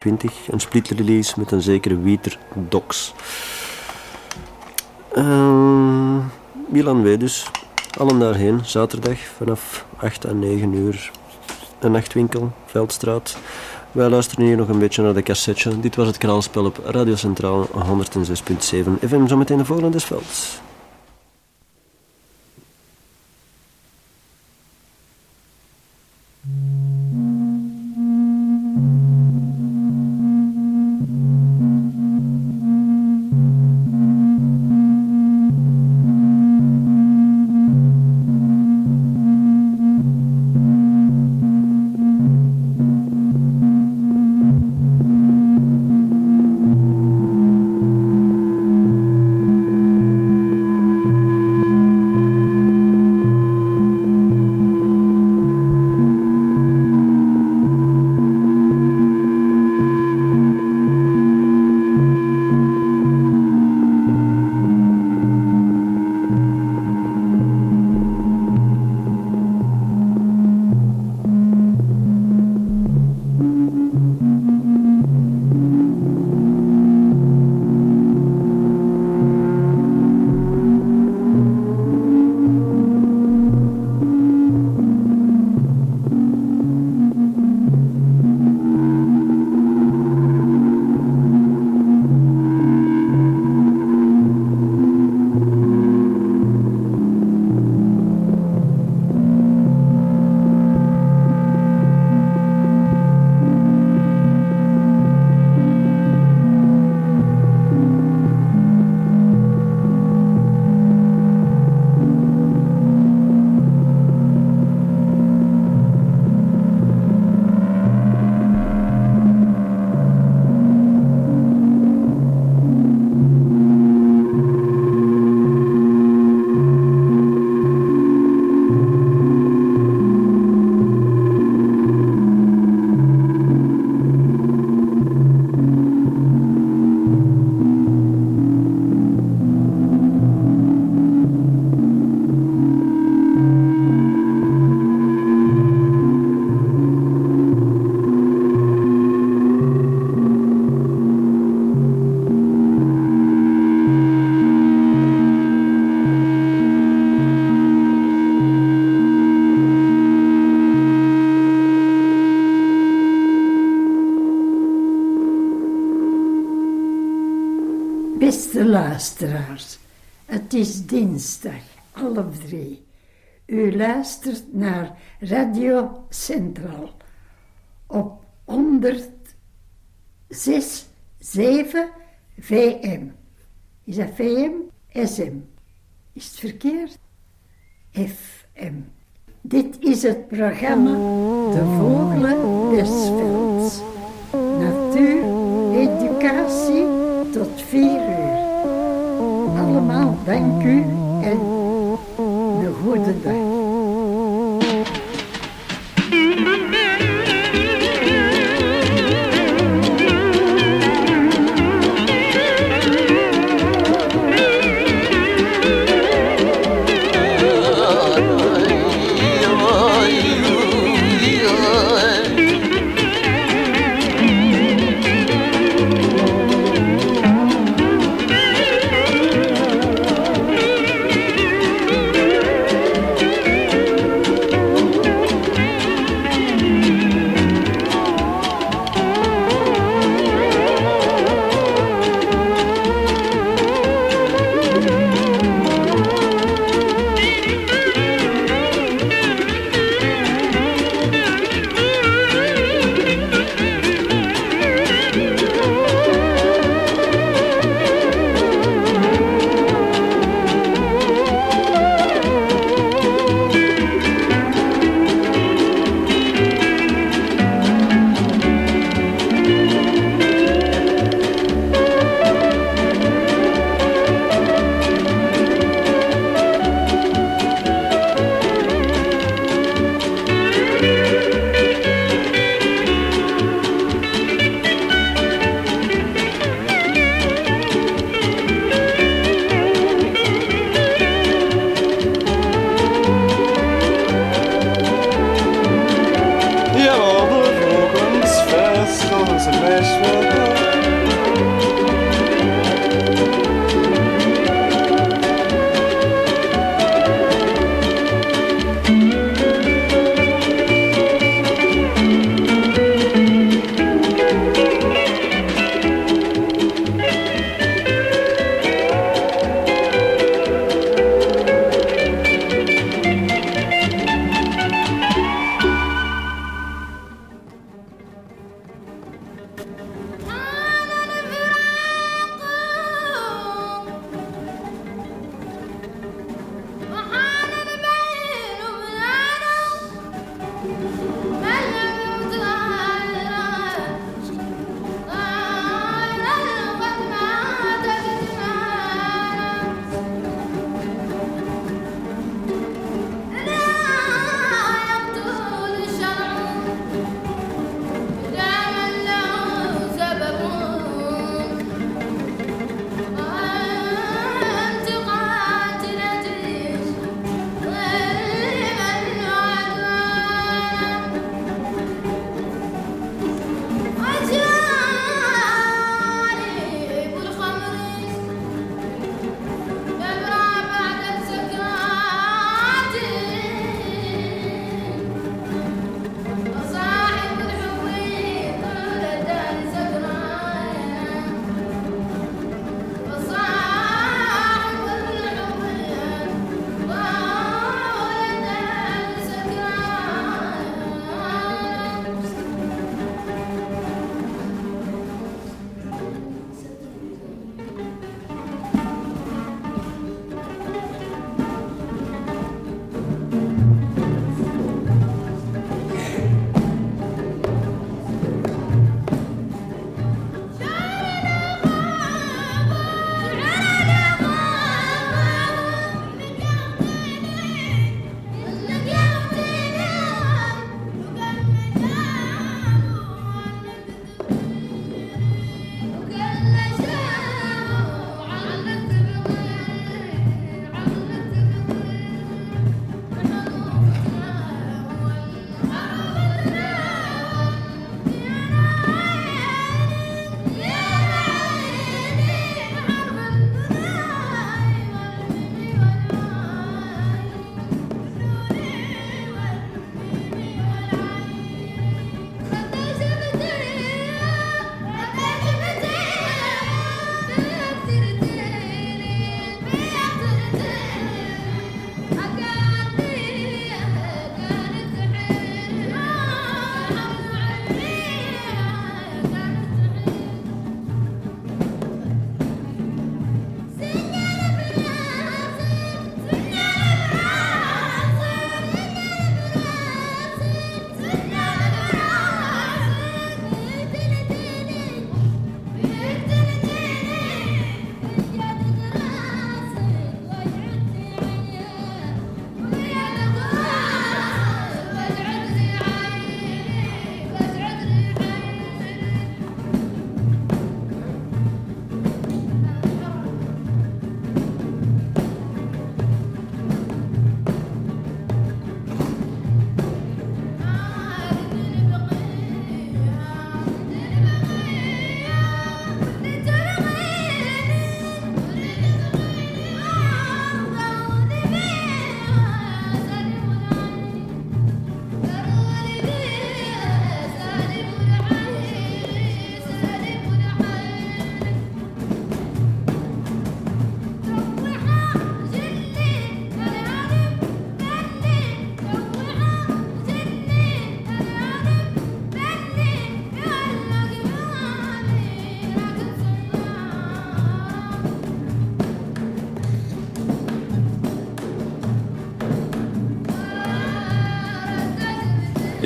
20, een split release met een zekere Wieter Docs. Uh, Milan W dus. Allen daarheen, zaterdag vanaf 8 en 9 uur. Een nachtwinkel, Veldstraat. Wij luisteren hier nog een beetje naar de cassetje. Dit was het kraalspel op Radio Centraal 106.7 FM. Zometeen de volgende des Velds. 106, 7 VM. Is dat VM? SM. Is het verkeerd? FM. Dit is het programma De Vogelen des Velds. Natuur, educatie tot vier uur allemaal dank u en een goede dag.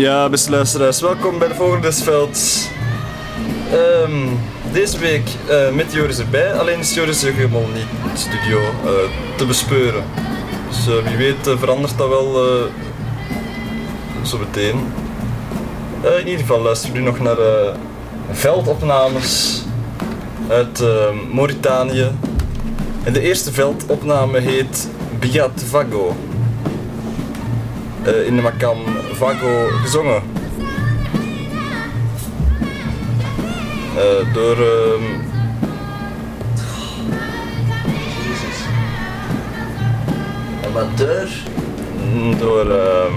Ja, beste luisteraars, welkom bij de Vogelensveld. Ehm deze week eh, met Joris erbij, alleen is Joris helemaal niet in de studio eh, te bespeuren. Dus eh, wie weet verandert dat wel zo meteen. In ieder geval luisteren we nu nog naar veldopnames uit Mauritanië. En de eerste veldopname heet Biat Vago. In de Makam Vago gezongen. Eh, door ehm, Amateur. mm, door ehm,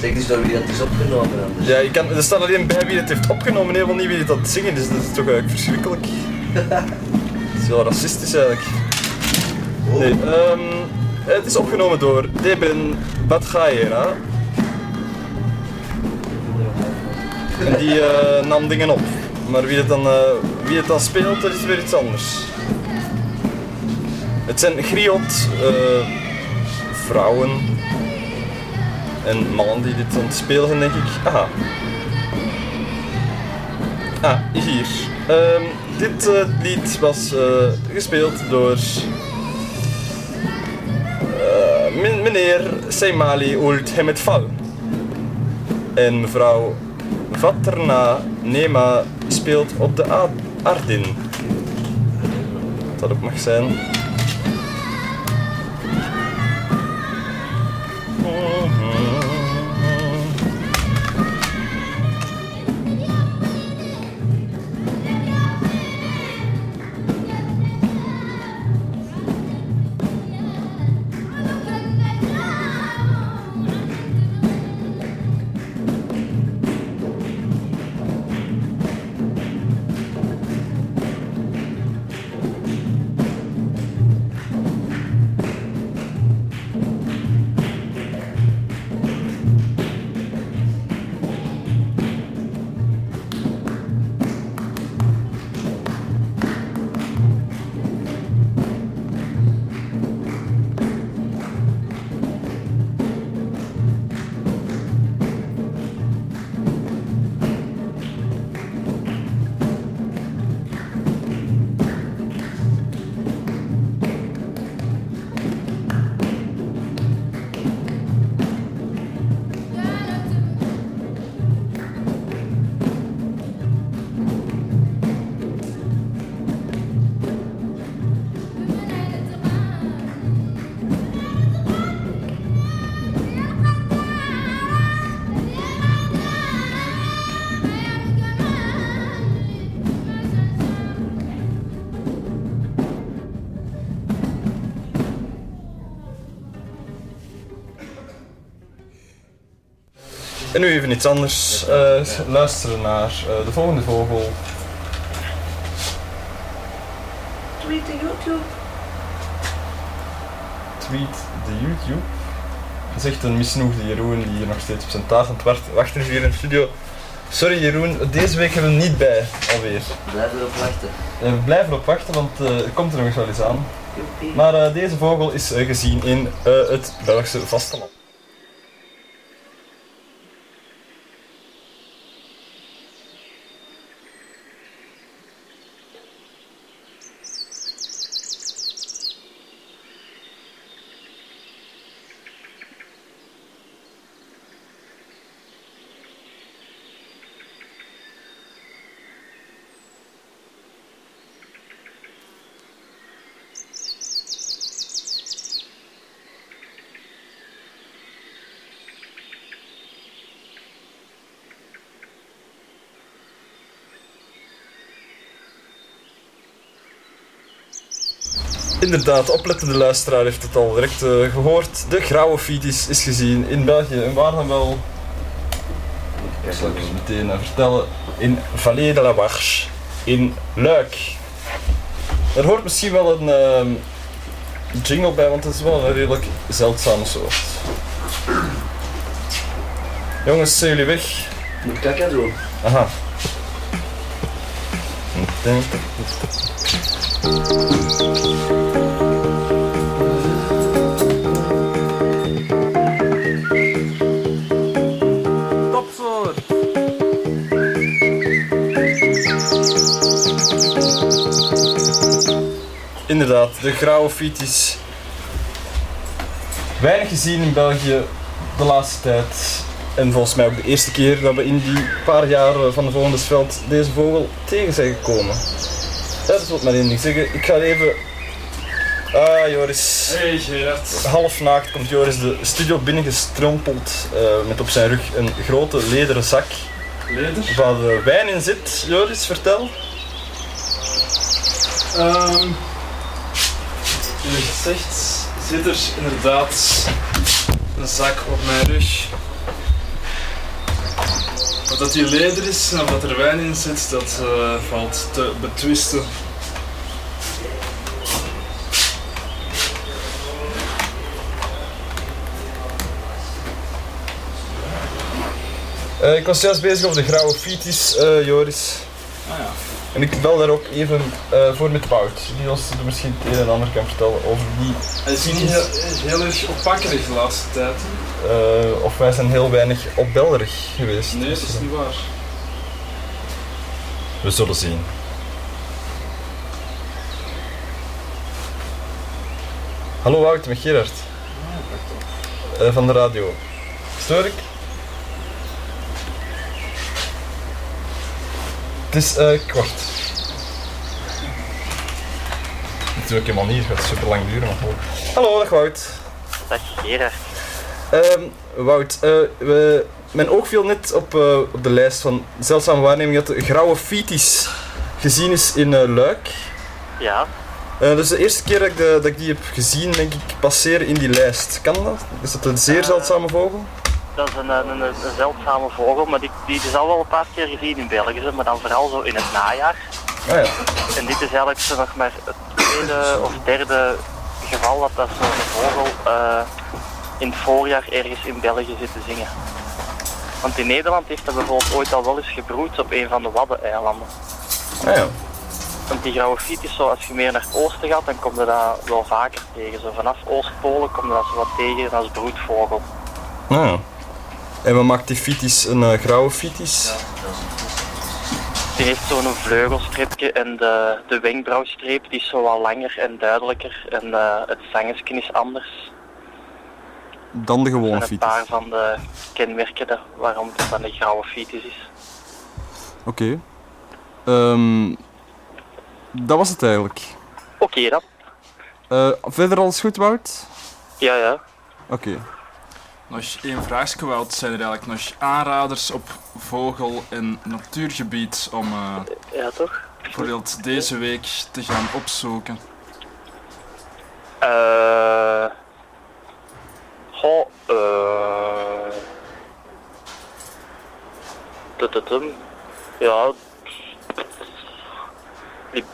Zeg dus door wie dat is opgenomen anders. ja, je kan, er staat alleen bij wie het heeft opgenomen, helemaal niet wie het aan het zingen is. Dat is toch eigenlijk verschrikkelijk. Het is wel racistisch eigenlijk. Oh. Nee, ehm, het is opgenomen door Deben Badgaera. En die eh, nam dingen op. Maar wie het, dan, eh, wie het dan speelt, dat is weer iets anders. Het zijn griot eh, vrouwen en mannen die dit spelen zijn, denk ik. Aha. Ah, hier. Ehm, dit lied was gespeeld door men- meneer Seymali Old Hemet Fal. En mevrouw Vaterna Nema speelt op de A- Ardin. Wat dat ook mag zijn. En nu even iets anders. Eh, luisteren naar eh, de volgende vogel. Tweet de YouTube. Tweet de YouTube. Dat is echt een misnoegde Jeroen die hier nog steeds op zijn aan het wacht- wachten is hier in de studio. Sorry Jeroen, deze week hebben we hem niet bij alweer. Blijf erop wachten. Eh, we blijven erop wachten, want eh, er komt er nog eens wel eens aan. Maar eh, deze vogel is gezien in eh, het Belgische vasteland. Inderdaad, oplettende luisteraar heeft het al direct eh, gehoord. De grauwe fiets is gezien in België. En waar dan wel? Dat zal ik eens meteen eh, vertellen. In Vallée de la Warche. In Luik. Er hoort misschien wel een ehm, jingle bij, want het is wel een redelijk zeldzame soort. Jongens, zijn jullie weg? Moet kakka doen. Aha. inderdaad, de grauwe fiets. Weinig gezien in België de laatste tijd. En volgens mij ook de eerste keer dat we in die paar jaar van de Vogelensveld deze vogel tegen zijn gekomen. Dat wil maar één ding zeggen. Ik ga even... Ah, Joris. Hey Gerard. Half naakt komt Joris de studio binnengestrompeld eh, met op zijn rug een grote lederen zak Leder. waar de wijn in zit. Joris, vertel. Ehm eerlijk gezegd zit er inderdaad een zak op mijn rug. Of dat die leder is en of dat er wijn in zit, dat eh, valt te betwisten. Eh, ik was juist bezig over de grauwe fiets, eh, Joris. Ah ja. En ik bel daar ook even eh, voor met Wout. Die ons er misschien het een en ander kan vertellen over die. Hij is niet heel, heel erg oppakkerig de laatste tijd. eh, of wij zijn heel weinig opbellerig geweest. Nee, dat is niet waar. We zullen zien. Hallo Wout, met Gerard. Eh, van de radio. Stoor ik? Het is eh kwart. Natuurlijk helemaal niet, het gaat super lang duren. Maar hallo. hallo, dag Wout. Dag Gerard. Ehm, Wout, eh, we, mijn oog viel net op, eh, op de lijst van zeldzame waarnemingen dat de grauwe fitis gezien is in eh, Luik. Ja, dus de eerste keer dat ik, de- dat ik die heb gezien, denk ik, passeren in die lijst. Kan dat? Is dat een zeer zeldzame vogel? Dat is een, een, een, zeldzame vogel, maar die, die is al wel een paar keer gezien in België, maar dan vooral zo in het najaar. Ah ja. En dit is eigenlijk zo nog maar het tweede of derde geval dat dat zo'n vogel eh, in het voorjaar ergens in België zit te zingen. Want in Nederland heeft dat bijvoorbeeld ooit al wel eens gebroed op een van de Waddeneilanden. Ah ja. Want die grauwe fiet is zo, als je meer naar het oosten gaat, dan kom je dat wel vaker tegen. Zo vanaf Oostpolen kom je dat zo wat tegen als broedvogel. Ah ja. En wat maakt die fitis een eh, grauwe fitis? Die heeft zo'n vleugelstreepje en de, de wenkbrauwstreep die is zo wat langer en duidelijker. En eh, het zangersken is anders. Dan de gewone zijn een paar van de kenmerken waarom het dan een grauwe fiets is. Oké. Ehm, dat was het eigenlijk. Oké dan. Eh, verder alles goed, Wout? Ja, ja. Oké. Nog één vraagje, Wout. Zijn er eigenlijk nog aanraders op vogel- en natuurgebied om eh, Ja, toch? bijvoorbeeld deze week te gaan opzoeken? Eh. Goh, eh. Tututum. Ja.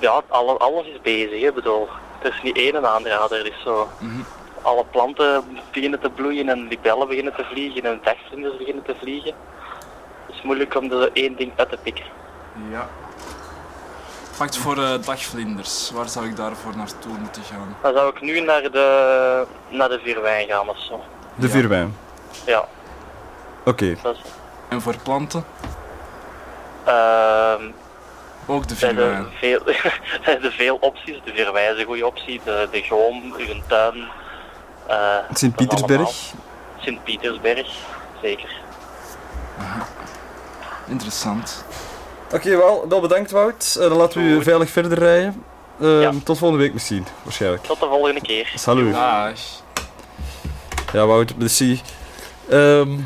Ja, alle, alles is bezig, hè. Ik bedoel, er is niet één aanrader. Er is zo. Mhm. Alle planten beginnen te bloeien en libellen beginnen te vliegen en dagvlinders beginnen te vliegen. Het is moeilijk om er één ding uit te pikken. Ja. Pakt voor eh, dagvlinders. Waar zou ik daarvoor naartoe moeten gaan? Dan zou ik nu naar de, naar de Vierwijn gaan of zo. De Ja. vierwijn. Ja, Oké. is. En voor planten? Ehm Ook de zijn er vierwijn. veel, zijn er veel opties. De Vierwijn is een goede optie. De, de Goom, uw tuin. Eh, Sint-Pietersberg. Sint-Pietersberg, zeker. Interessant. Oké, wel, wel bedankt Wout. Eh, dan laten we u veilig verder rijden. Ehm, Ja. Tot volgende week misschien, waarschijnlijk. Tot de volgende keer. Salut. Dag. Ja, Wout, merci. Ehm.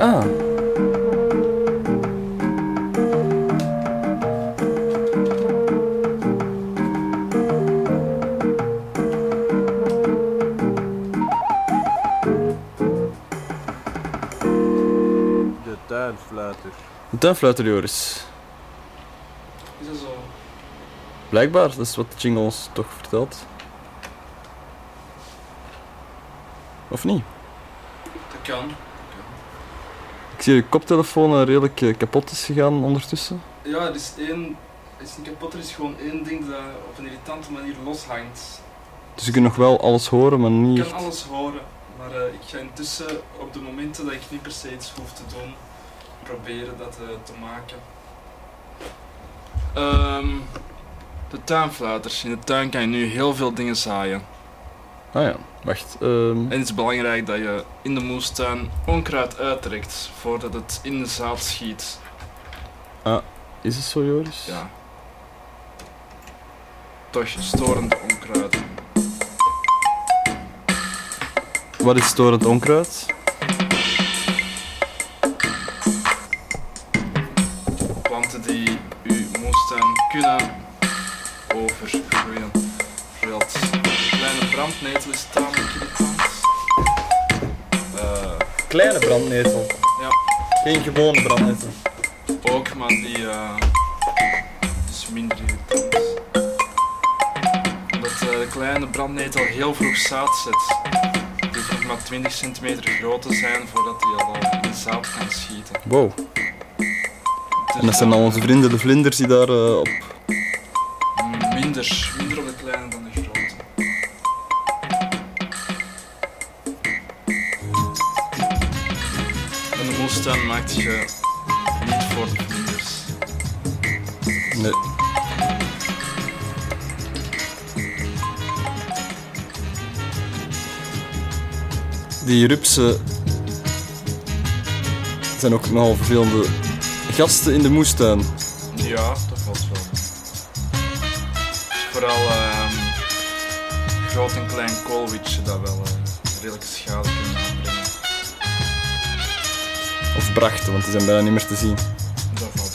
Ah. Tuinfluiter. Een tuinfluiter, Joris. Is dat zo? Blijkbaar, dat is wat de jingle ons toch vertelt. Of niet? Dat kan. Ik zie je koptelefoon redelijk eh, kapot is gegaan ondertussen. Ja, er is één... Het is niet kapot, er is gewoon één ding dat op een irritante manier loshangt. Dus je kunt nog wel alles horen, maar niet Ik kan alles horen, maar eh, ik ga intussen op de momenten dat ik niet per se iets hoef te doen, proberen dat eh, te maken. Ehm, de tuinfluiters. In de tuin kan je nu heel veel dingen zaaien. Ah ja, wacht. ehm, En het is belangrijk dat je in de moestuin onkruid uittrekt voordat het in de zaad schiet. is het zo, Joris? Ja. Toch storend onkruid. Wat is storend onkruid? Kunnen overgroeien. Bijvoorbeeld kleine brandnetel is tamelijk irritant. Eh, Kleine brandnetel. Ja. Geen gewone brandnetel. ook, maar die eh, is minder irritant. Omdat eh, de kleine brandnetel heel vroeg zaad zet. Die nog maar 20 centimeter groot te zijn voordat hij al in zaad kan schieten. Wow. En dat zijn al onze vrienden de vlinders die daar eh, op... Minder, minder op de kleine dan de grote. En de moestuin maakt je niet voor de vlinders. Nee. Die rupsen zijn ook nogal vervelende gasten in de moestuin. Ja, dat valt wel. Vooral ehm, groot en klein koolwitje dat wel eh, redelijk schade kunnen aanbrengen. Of brachten, want die zijn bijna niet meer te zien. Dat valt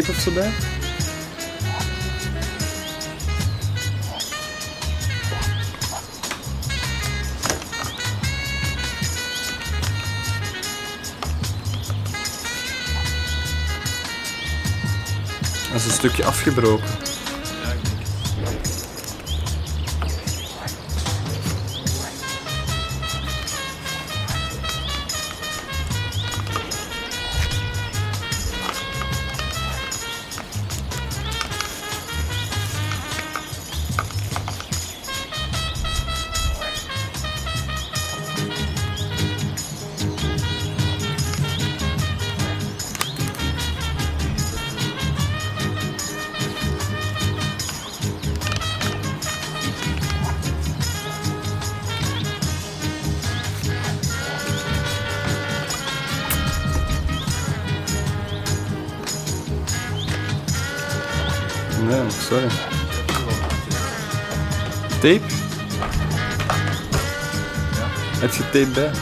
tape of zo? Dat is een stukje afgebroken. Gisteren?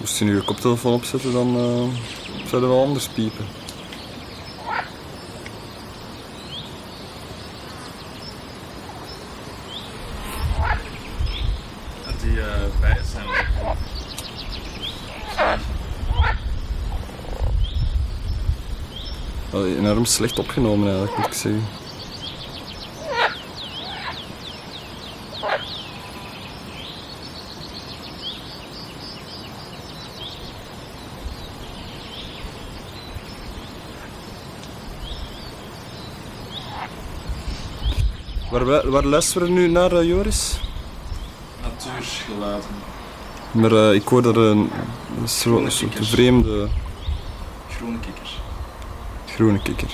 Moest je nu je koptelefoon opzetten, dan eh zou het wel anders piepen. soms slecht opgenomen eigenlijk, moet ik zeggen. Waar, waar luisteren we nu naar, uh, Joris? Natuurgeluiden. Maar uh, ik hoor daar een, een soort vreemde groene kikker.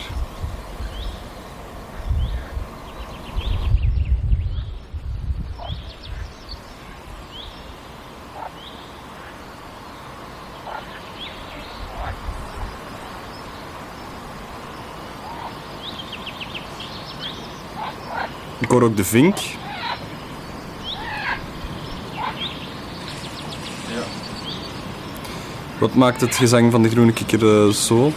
Ik hoor ook de vink. Ja. Wat maakt het gezang van de groene kikker eh, zo?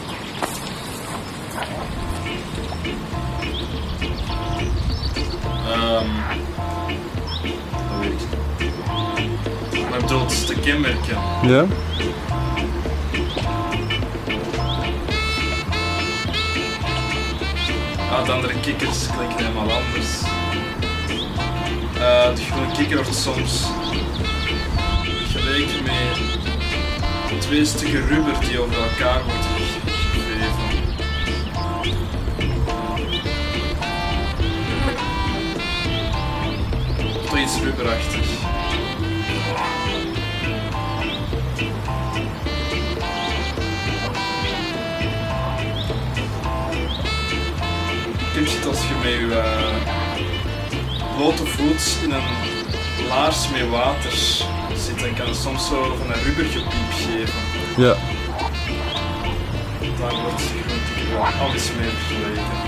Ja? De andere kikkers klinken helemaal anders. Eh, de groene kikker wordt soms geleken met twee stukken rubber die over elkaar worden ge- gegeven. Toch iets rubberachtig. Met je eh, blote voet in een laars met water zit, dan kan het soms zo van een rubbergepiep geven. Ja. Daar wordt kikker wel alles mee vergeleken.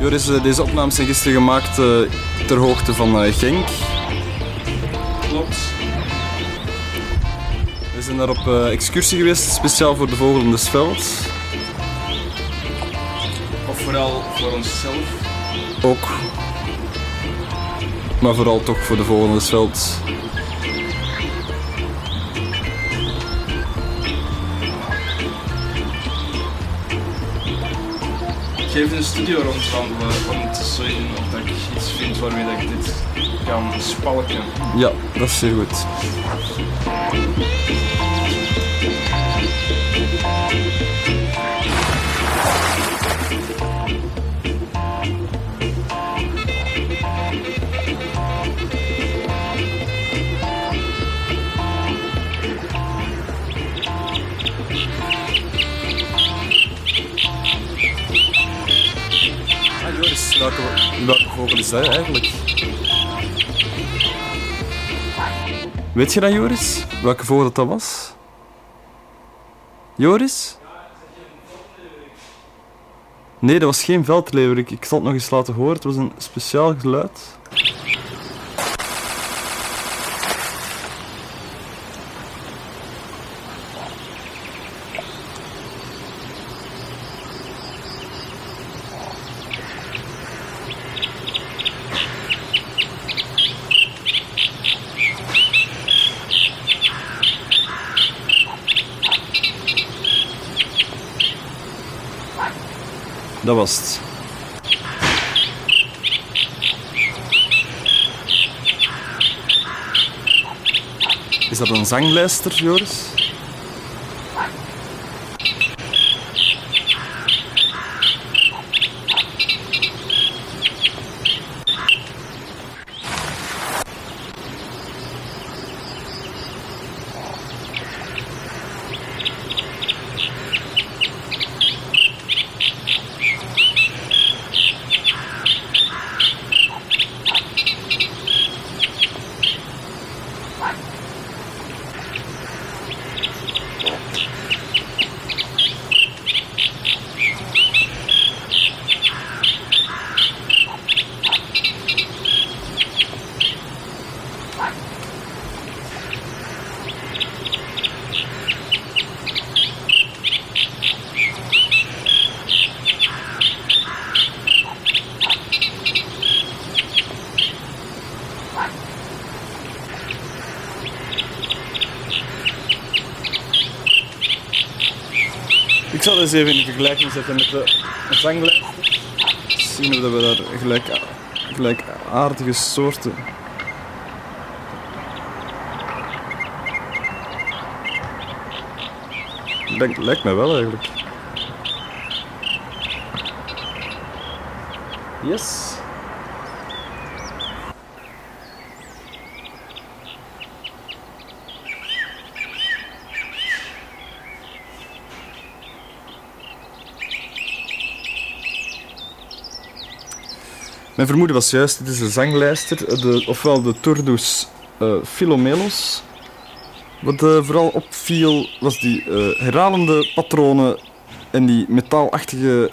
Joris, eh, deze opnames zijn gisteren gemaakt eh, ter hoogte van eh, Genk. Klopt. We zijn daar op excursie geweest, speciaal voor de vogel in de. Of vooral voor onszelf. Ook. Maar vooral toch voor de vogel in de Sveld. Even een studio rondwandelen om te zien of ik iets vind waarmee ik dit kan spalken. Ja, dat is zeer goed. Vogel is eigenlijk? Weet je dat, Joris? Welke vogel dat, dat was? Joris? Nee, dat was geen veldleeuwerik. Ik zal het nog eens laten horen. Het was een speciaal geluid. Dat was het. Is dat een zanglijster, Joris? Ik zal zetten met de zanglijster. Zien of dat we daar gelijk gelijkaardige soorten. Lijkt, lijkt mij wel eigenlijk. Yes. Mijn vermoeden was juist, dit is de zanglijster, de, ofwel de Turdus eh Philomelos. Wat eh, vooral opviel was die eh, herhalende patronen en die metaalachtige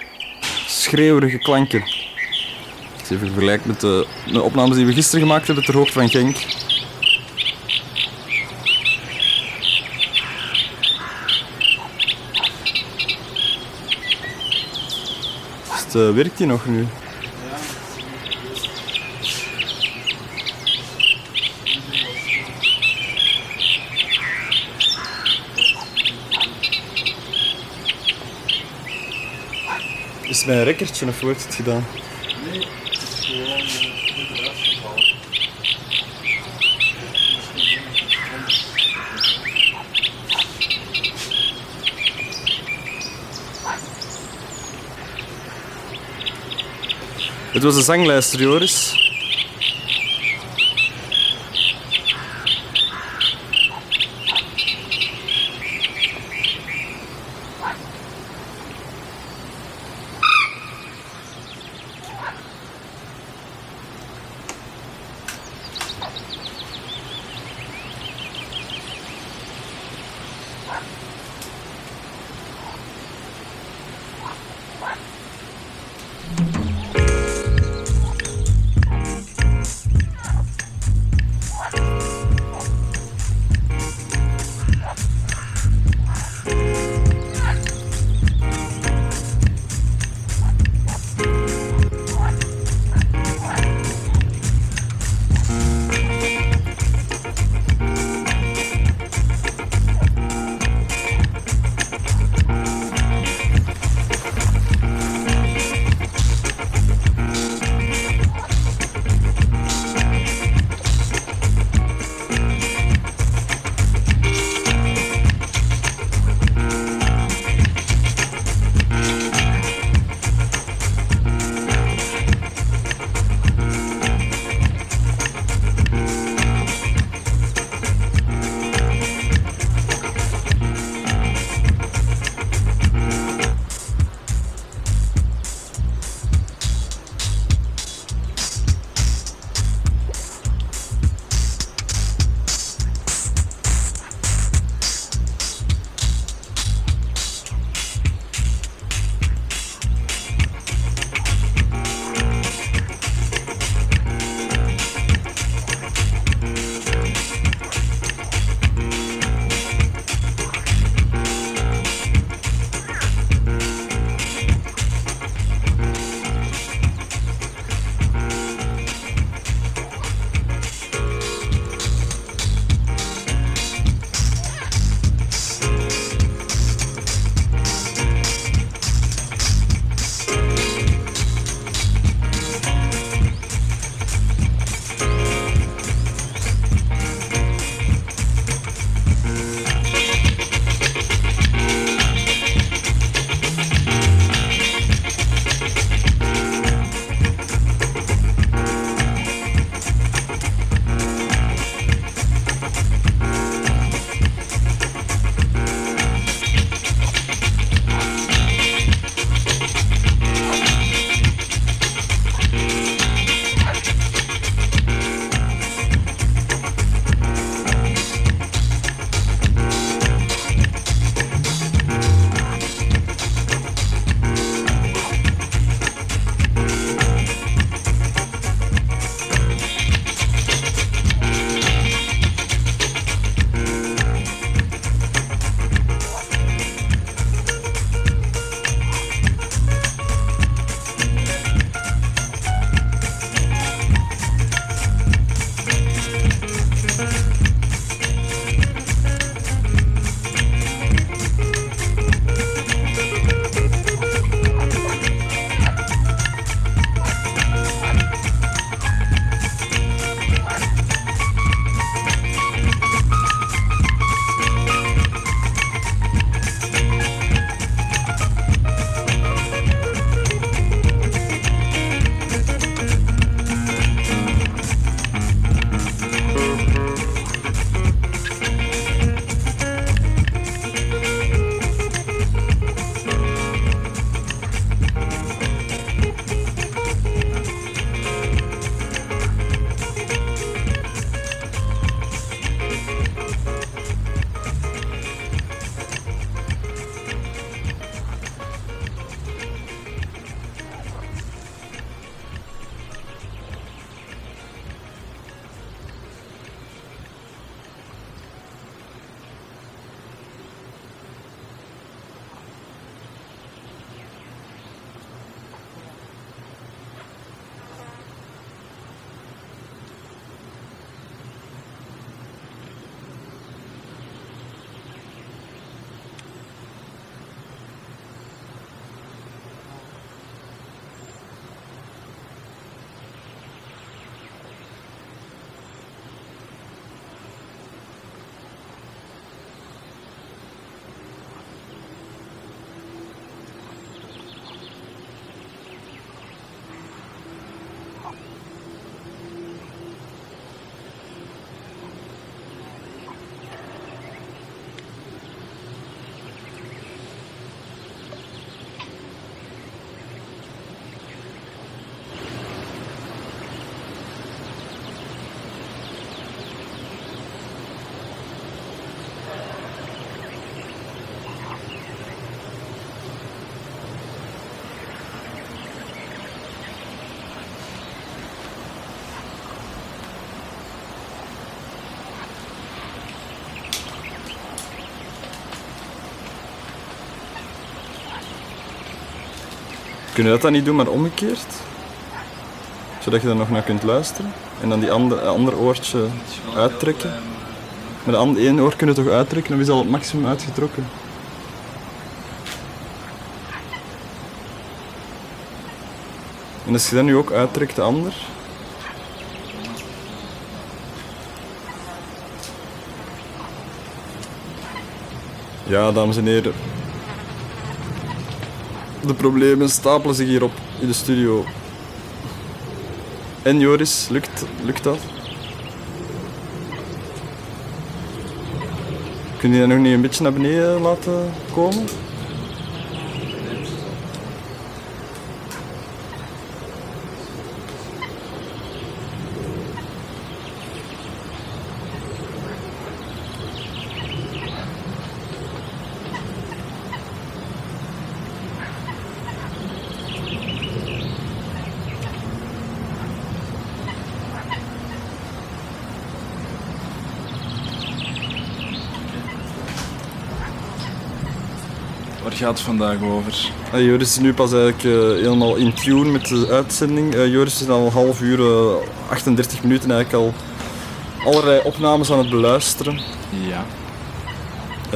schreeuwerige klanken. Als even vergelijkt met de, opnames die we gisteren gemaakt hebben ter hoogte van Genk. Het, werkt die nog nu? Is mijn rekkertje of het gedaan? Nee, het gewoon. Het was de zanglijster, Joris. Kun je dat dan niet doen, maar omgekeerd? Zodat je er nog naar kunt luisteren. En dan die andere, andere oortje uittrekken. Met de andere één oor kun je toch uittrekken, dan is al het maximum uitgetrokken. En als je dat nu ook uittrekt, de ander. Ja, dames en heren. De problemen stapelen zich hierop in de studio. En Joris, lukt, lukt dat? Kun je dat nog niet een beetje naar beneden laten komen? Gaat het vandaag over? Eh, Joris is nu pas eigenlijk eh, helemaal in tune met de uitzending. Eh, Joris is al een half uur, eh, 38 minuten eigenlijk al allerlei opnames aan het beluisteren. Ja.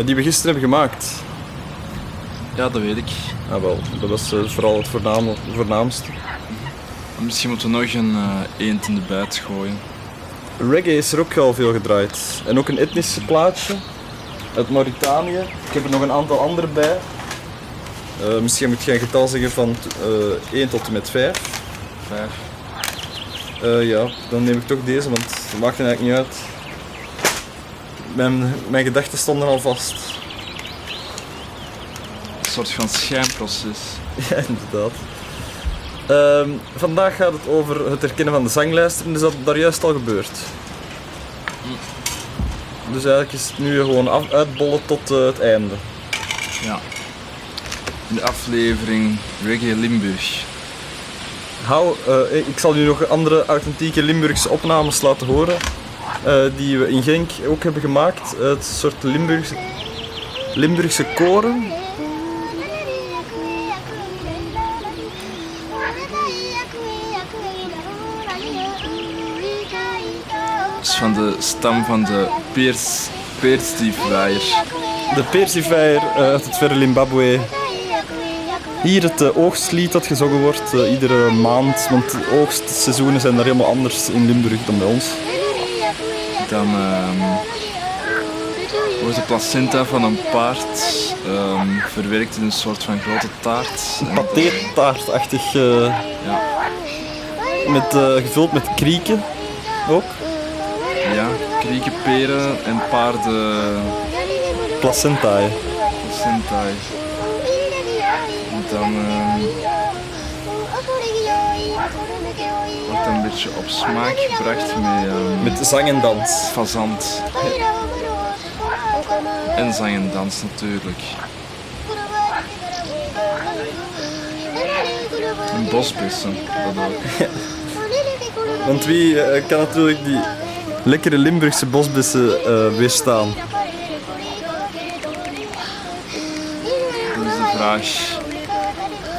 die we gisteren hebben gemaakt. Ja, dat weet ik. Ah, wel, dat was vooral het voorname, voornaamste. Misschien moeten we nog een eend in de bijt gooien. Reggae is er ook al veel gedraaid. En ook een etnisch plaatje uit Mauritanië. Ik heb er nog een aantal andere bij. Eh, misschien moet je een getal zeggen van eh 1 tot en met 5. Vijf. Eh, ja, dan neem ik toch deze, want het maakt eigenlijk niet uit. Mijn, mijn gedachten stonden al vast. Een soort van schijnproces. Ja, inderdaad. Ehm, vandaag gaat het over het herkennen van de zanglijsten en is dat daar juist al gebeurd. Dus eigenlijk is het nu gewoon af, uitbollen tot het einde. Ja. In de aflevering Reggae Limburg. Hou, eh, ik zal u nog andere authentieke Limburgse opnames laten horen. eh, die we in Genk ook hebben gemaakt. Het soort Limburgse, Limburgse koren. Dat is van de stam van de peers, peerstiefwaaier. De Persifyer eh, uit het verre Zimbabwe. Hier het eh, oogstlied dat gezongen wordt eh, iedere maand. Want de oogstseizoenen zijn daar helemaal anders in Limburg dan bij ons. Dan ehm, wordt de placenta van een paard ehm, verwerkt in een soort van grote taart. En- Pateertaartachtig. eh, Ja, met, gevuld met krieken ook. ja, krieken, peren en paarden Placentae. placenta. Dan ehm, wordt een beetje op smaak gebracht met, ehm, Met zang en dans. fazant. En zang en dans natuurlijk. En bosbessen, dat ook. Want wie eh, kan natuurlijk die lekkere Limburgse bosbessen eh, weerstaan? Dat is de vraag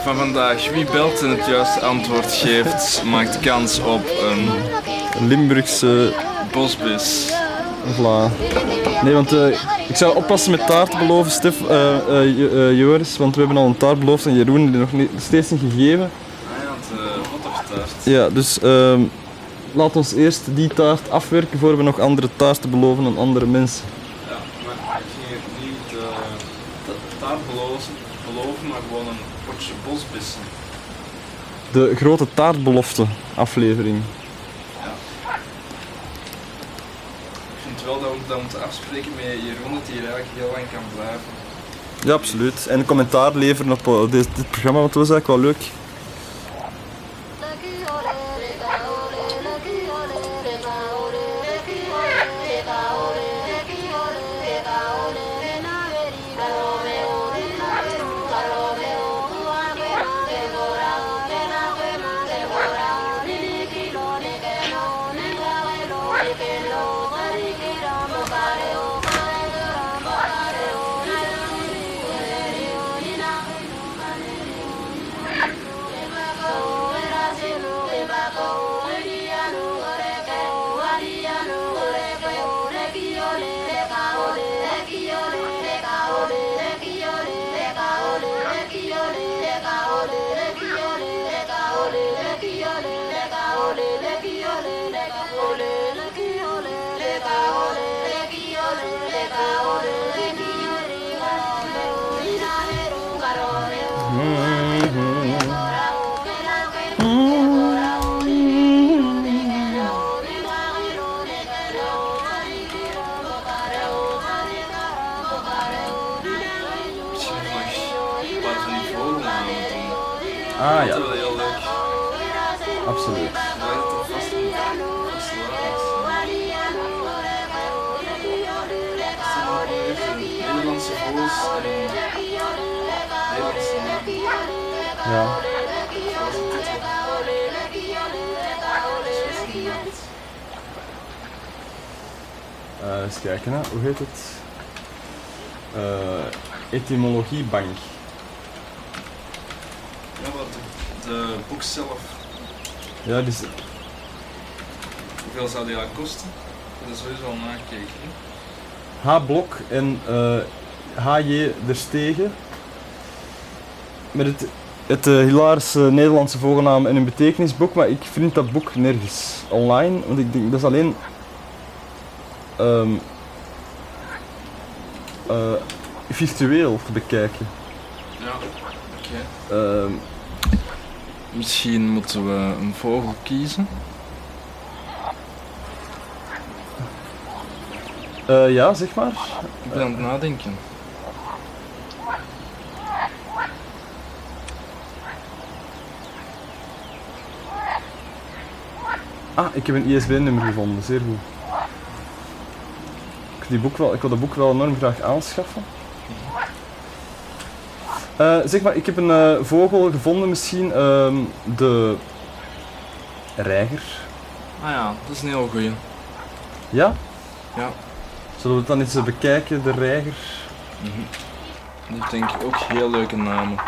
van vandaag. Wie belt en het juiste antwoord geeft, maakt kans op een Limburgse bosbis. Voilà. Nee, want eh, ik zou oppassen met taart beloven, Stef, eh, Joris, want we hebben al een taart beloofd en Jeroen die nog niet, steeds niet gegeven. Ah ja, het bottertaart. Ja, dus ehm, laat ons eerst die taart afwerken voor we nog andere taarten beloven aan andere mensen. Ja, maar ik ging niet taart beloven, beloven, maar gewoon een bosbissen. De grote taartbelofte aflevering. Ik vind wel dat we dat moeten afspreken met Jeroen, dat hij hier eigenlijk heel lang kan blijven. Ja, absoluut. En commentaar leveren op eh, dit, dit programma, want dat was eigenlijk wel leuk. Eens kijken, hè. hoe heet het? Eh etymologiebank. Ja, wat de, de boek zelf, Ja, dus, hoeveel zou die eigenlijk kosten? Dat is sowieso al nakijken. H. Blok en eh H.J. Der Stegen. Met het, het eh, hilarische Nederlandse voornaam en een betekenisboek, maar ik vind dat boek nergens online, want ik denk dat is alleen ehm, eh, virtueel te bekijken. Ja, oké. Ehm, Misschien moeten we een vogel kiezen. eh, ja, zeg maar. Ik ben aan het nadenken. Ah, ik heb een ISBN-nummer gevonden, zeer goed. Ik, die boek wel, ik wil dat boek wel enorm graag aanschaffen. Eh, zeg maar, ik heb een eh, vogel gevonden misschien, ehm, de reiger. Ah ja, dat is een heel goeie. Ja? Ja. Zullen we het dan eens bekijken, de reiger? Die heeft denk ik ook heel leuke namen.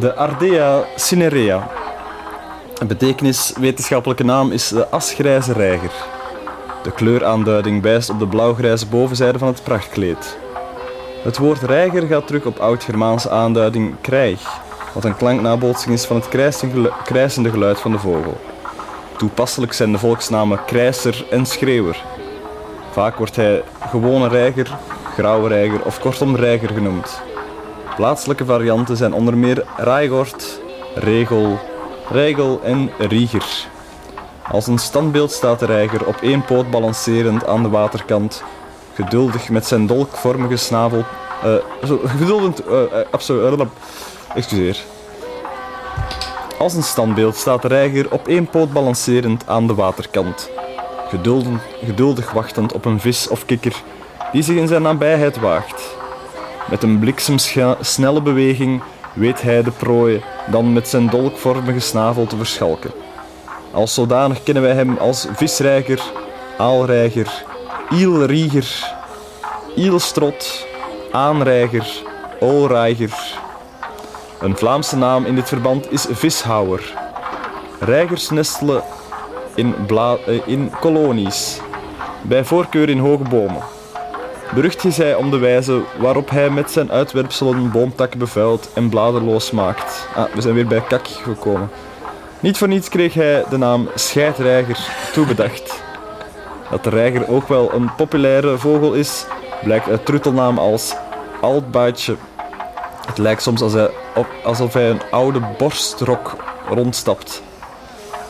De Ardea cinerea. Een betekenis, wetenschappelijke naam is de asgrijze reiger. De kleuraanduiding wijst op de blauwgrijze bovenzijde van het prachtkleed. Het woord reiger gaat terug op oud-Germaanse aanduiding krijg, wat een klanknabootsing is van het krijsende geluid van de vogel. Toepasselijk zijn de volksnamen krijser en schreeuwer. Vaak wordt hij gewone reiger, grauwe reiger of kortom reiger genoemd. Plaatselijke varianten zijn onder meer Raigort, Regel, Reigel en Rieger. Als een standbeeld staat de reiger op één poot balancerend aan de waterkant, geduldig met zijn dolkvormige snavel. eh, zo, geduldig. eh, eh, absoluut. eh, excuseer. Als een standbeeld staat de reiger op één poot balancerend aan de waterkant, geduldig, geduldig wachtend op een vis of kikker die zich in zijn nabijheid waagt. Met een bliksemsnelle beweging weet hij de prooi dan met zijn dolkvormige snavel te verschalken. Als zodanig kennen wij hem als visreiger, aalreiger, ielrieger, ielstrot, aanreiger, oolreiger. Een Vlaamse naam in dit verband is vishouwer. Reigers nestelen in, eh, in kolonies, bij voorkeur in hoge bomen. Berucht is hij om de wijze waarop hij met zijn uitwerpselen boomtakken bevuilt en bladerloos maakt. Ah, we zijn weer bij kak gekomen. Niet voor niets kreeg hij de naam scheidreiger toebedacht. Dat de reiger ook wel een populaire vogel is, blijkt uit truttelnaam als altbaatje. Het lijkt soms hij alsof hij een oude borstrok rondstapt.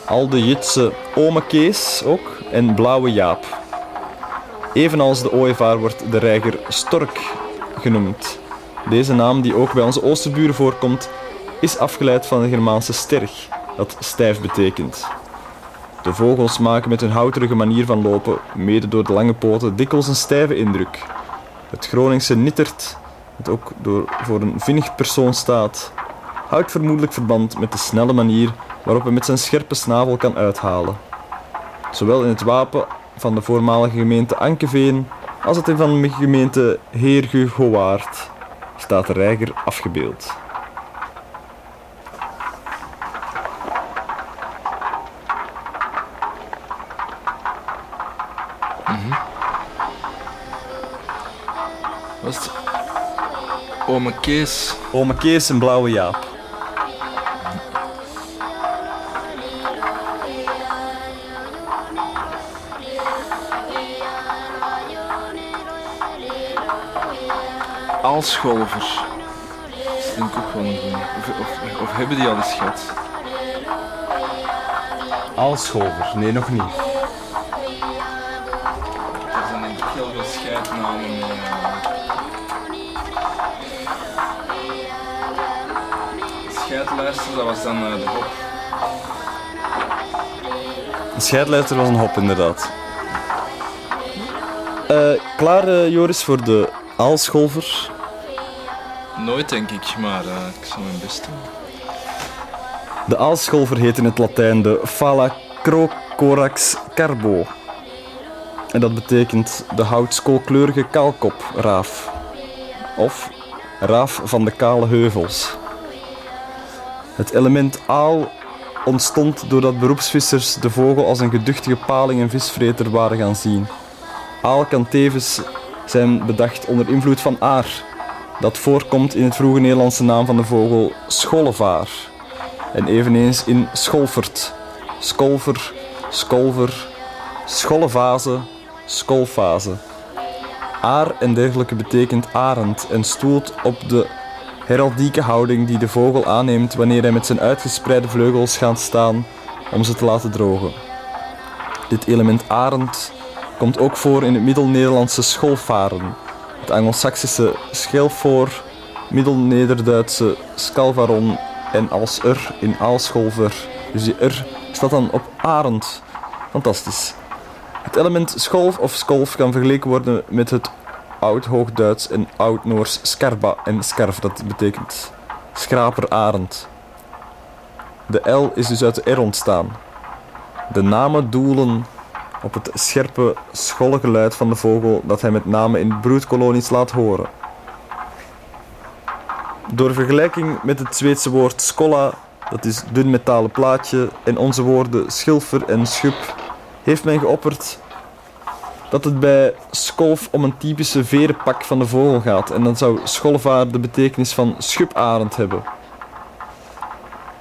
Al de Jitse ome Kees ook en blauwe Jaap. Evenals de ooievaar wordt de reiger stork genoemd. Deze naam, die ook bij onze oosterburen voorkomt, is afgeleid van de Germaanse sterg, dat stijf betekent. De vogels maken met hun houterige manier van lopen, mede door de lange poten, dikwijls een stijve indruk. Het Groningse nittert, dat ook door, voor een vinnig persoon staat, houdt vermoedelijk verband met de snelle manier waarop hij met zijn scherpe snavel kan uithalen. Zowel in het wapen van de voormalige gemeente Ankeveen als het in van de gemeente Heerhugowaard staat de reiger afgebeeld. Was het? Ome Kees. Ome Kees en Blauwe Jaap. Aalscholver. Dat vind ik ook wel een goeie. Of, of, of hebben die al eens gehad? Aalscholver? Nee, nog niet. Er zijn denk ik heel veel scheidnamen eh. Scheidluister, dat was dan eh, de hop. De scheidlijster was een hop, inderdaad. Eh, klaar, Joris, voor de aalscholver? Nooit denk ik, maar eh, ik zal mijn best doen. De aalscholver heet in het Latijn de Phalacrocorax carbo. En dat betekent de houtskoolkleurige kaalkopraaf. Of raaf van de kale heuvels. Het element aal ontstond doordat beroepsvissers de vogel als een geduchtige paling- en visvreter waren gaan zien. Aal kan tevens zijn bedacht onder invloed van aar, dat voorkomt in het vroege Nederlandse naam van de vogel schollevaar. En eveneens in scholvert, skolver, skolver, schollevase, skolfase. Aar en dergelijke betekent arend en stoelt op de heraldieke houding die de vogel aanneemt wanneer hij met zijn uitgespreide vleugels gaat staan om ze te laten drogen. Dit element arend komt ook voor in het Middel-Nederlandse scholvaren, het Angelsaksische schelfoor, Middel-Nederduitse scalvaron en als er in aalscholver. Dus die er staat dan op arend. Fantastisch. Het element scholf of skolf kan vergeleken worden met het Oud-Hoogduits en Oud-Noors scarba en scarf. Dat betekent schraper arend. De L is dus uit de R ontstaan. De namen doelen op het scherpe schollegeluid van de vogel dat hij met name in broedkolonies laat horen. Door vergelijking met het Zweedse woord skolla, dat is dun metalen plaatje, en onze woorden schilfer en schub, heeft men geopperd dat het bij skolf om een typische verenpak van de vogel gaat en dan zou scholvaar de betekenis van schubarend hebben.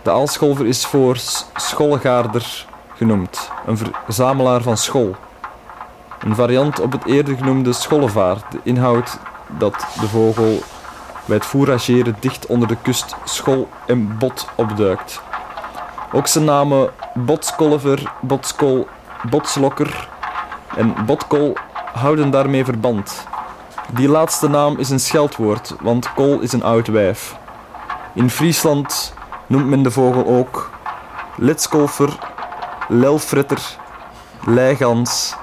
De aalscholver is voor s- schollegaarder genoemd, een verzamelaar van schol. Een variant op het eerder genoemde schollevaar, de inhoud dat de vogel bij het fourageren dicht onder de kust schol en bot opduikt. Ook zijn namen botskolver, botskol, botslokker en botkol houden daarmee verband. Die laatste naam is een scheldwoord, want kol is een oud wijf. In Friesland noemt men de vogel ook litskolfer, lelfretter, leigans,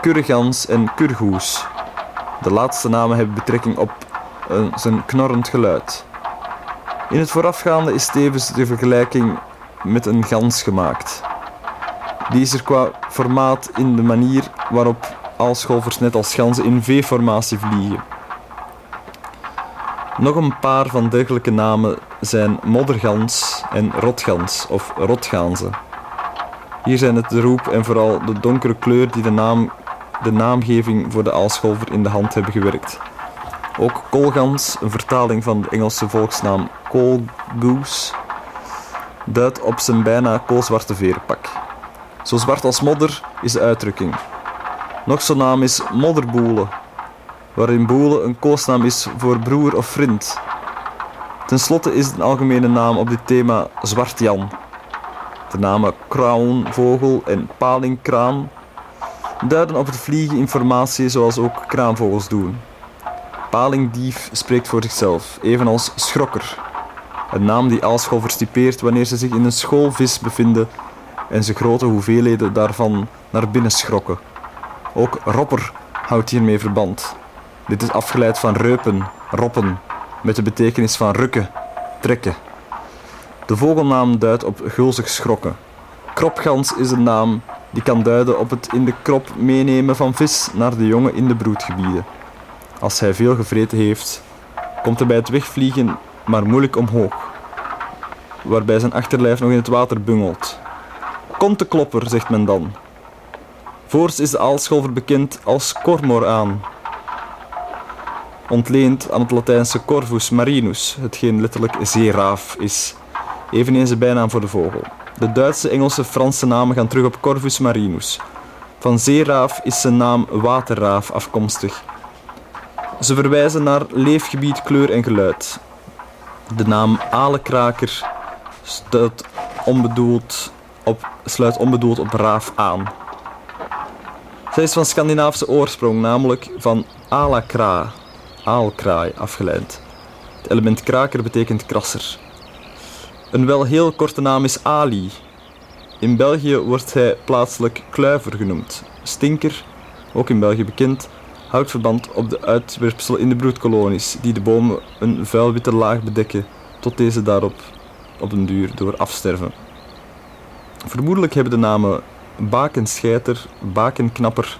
kurgans en kurgoes. De laatste namen hebben betrekking op eh, zijn knorrend geluid. In het voorafgaande is tevens de vergelijking met een gans gemaakt. Die is er qua formaat in de manier waarop aalscholvers net als ganzen in V-formatie vliegen. Nog een paar van dergelijke namen zijn moddergans en rotgans of rotgaanzen. Hier zijn het de roep en vooral de donkere kleur die de, naam, de naamgeving voor de aalscholver in de hand hebben gewerkt. Ook koolgans, een vertaling van de Engelse volksnaam coal goose, duidt op zijn bijna koolzwarte verenpak. Zo zwart als modder is de uitdrukking. Nog zo'n naam is modderboele, waarin boele een koosnaam is voor broer of vriend. Ten slotte is een algemene naam op dit thema Zwart Jan. De namen kraanvogel en palingkraan duiden op het vliegen in formatie zoals ook kraanvogels doen. Palingdief spreekt voor zichzelf, evenals schrokker. Een naam die aalscholvers typeert wanneer ze zich in een schoolvis bevinden en ze grote hoeveelheden daarvan naar binnen schrokken. Ook ropper houdt hiermee verband. Dit is afgeleid van reupen, roppen, met de betekenis van rukken, trekken. De vogelnaam duidt op gulzig schrokken. Kropgans is een naam die kan duiden op het in de krop meenemen van vis naar de jongen in de broedgebieden. Als hij veel gevreten heeft, komt hij bij het wegvliegen maar moeilijk omhoog, waarbij zijn achterlijf nog in het water bungelt. Komt de klopper, zegt men dan. Voorts is de aalscholver bekend als cormoraan, ontleend aan het Latijnse corvus marinus, hetgeen letterlijk zeeraaf is, eveneens de bijnaam voor de vogel. De Duitse, Engelse, Franse namen gaan terug op corvus marinus. Van zeeraaf is zijn naam waterraaf afkomstig. Ze verwijzen naar leefgebied, kleur en geluid. De naam Alekraker sluit onbedoeld op, sluit onbedoeld op raaf aan. Zij is van Scandinaafse oorsprong, namelijk van alakra, aalkraai afgeleid. Het element kraker betekent krasser. Een wel heel korte naam is Ali. In België wordt hij plaatselijk kluiver genoemd. Stinker, ook in België bekend, houdt verband op de uitwerpsel in de broedkolonies, die de bomen een vuilwitte laag bedekken, tot deze daarop op den duur door afsterven. Vermoedelijk hebben de namen bakenscheiter, bakenknapper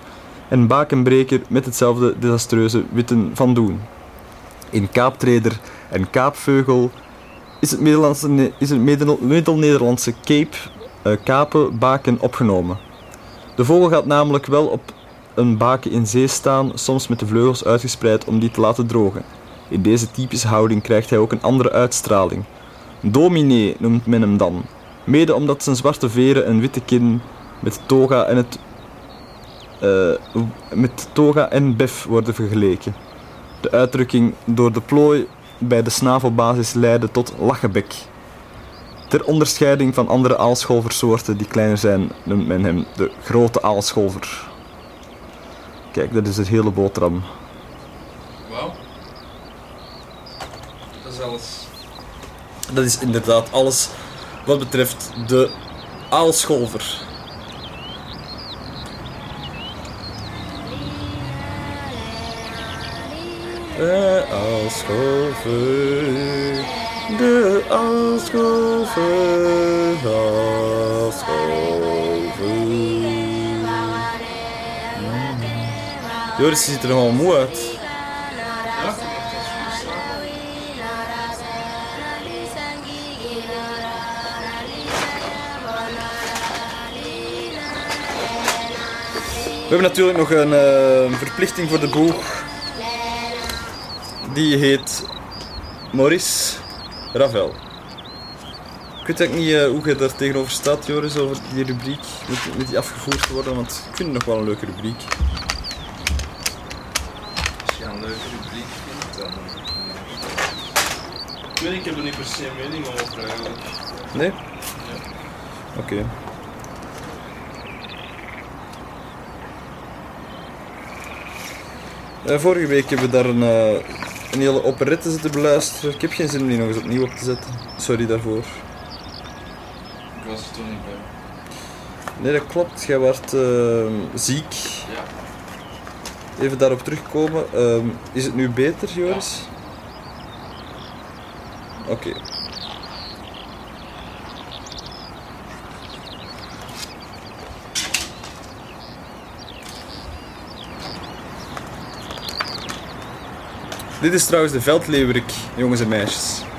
en bakenbreker met hetzelfde desastreuze witten van doen. In kaaptreder en kaapveugel is het, is het Middel- Middel-Nederlandse cape, eh, kapen, baken opgenomen. De vogel gaat namelijk wel op een baken in zee staan, soms met de vleugels uitgespreid om die te laten drogen. In deze typische houding krijgt hij ook een andere uitstraling. Dominee noemt men hem dan, mede omdat zijn zwarte veren en witte kin met toga en het eh, met toga en bef worden vergeleken. De uitdrukking door de plooi bij de snavelbasis leidde tot lachebek. Ter onderscheiding van andere aalscholversoorten die kleiner zijn, noemt men hem de grote aalscholver. Kijk, dat is het hele boterham. Wauw. Dat is alles. Dat is inderdaad alles wat betreft de aalscholver. Aalscholver, de. Mm. Joris ziet er nogal moe uit. We hebben natuurlijk nog een eh, verplichting voor de boeg. Die heet Maurice Ravel. Ik weet eigenlijk niet eh, hoe je daar tegenover staat, Joris, over die rubriek. Moet, moet die afgevoerd worden? Want ik vind het nog wel een leuke rubriek. Als je een leuke rubriek vindt, dan... Ik weet niet, ik heb er niet per se een mening over eigenlijk. Nee? Oké. Eh, vorige week hebben we daar een, eh, een hele operette zitten beluisteren. Ik heb geen zin om die nog eens opnieuw op te zetten. Sorry daarvoor. Ik was er toen niet bij. Nee, dat klopt. Jij werd ehm, ziek. Ja. Even daarop terugkomen. Ehm, is het nu beter, Joris? Oké. Dit is trouwens de veldleeuwerik, jongens en meisjes.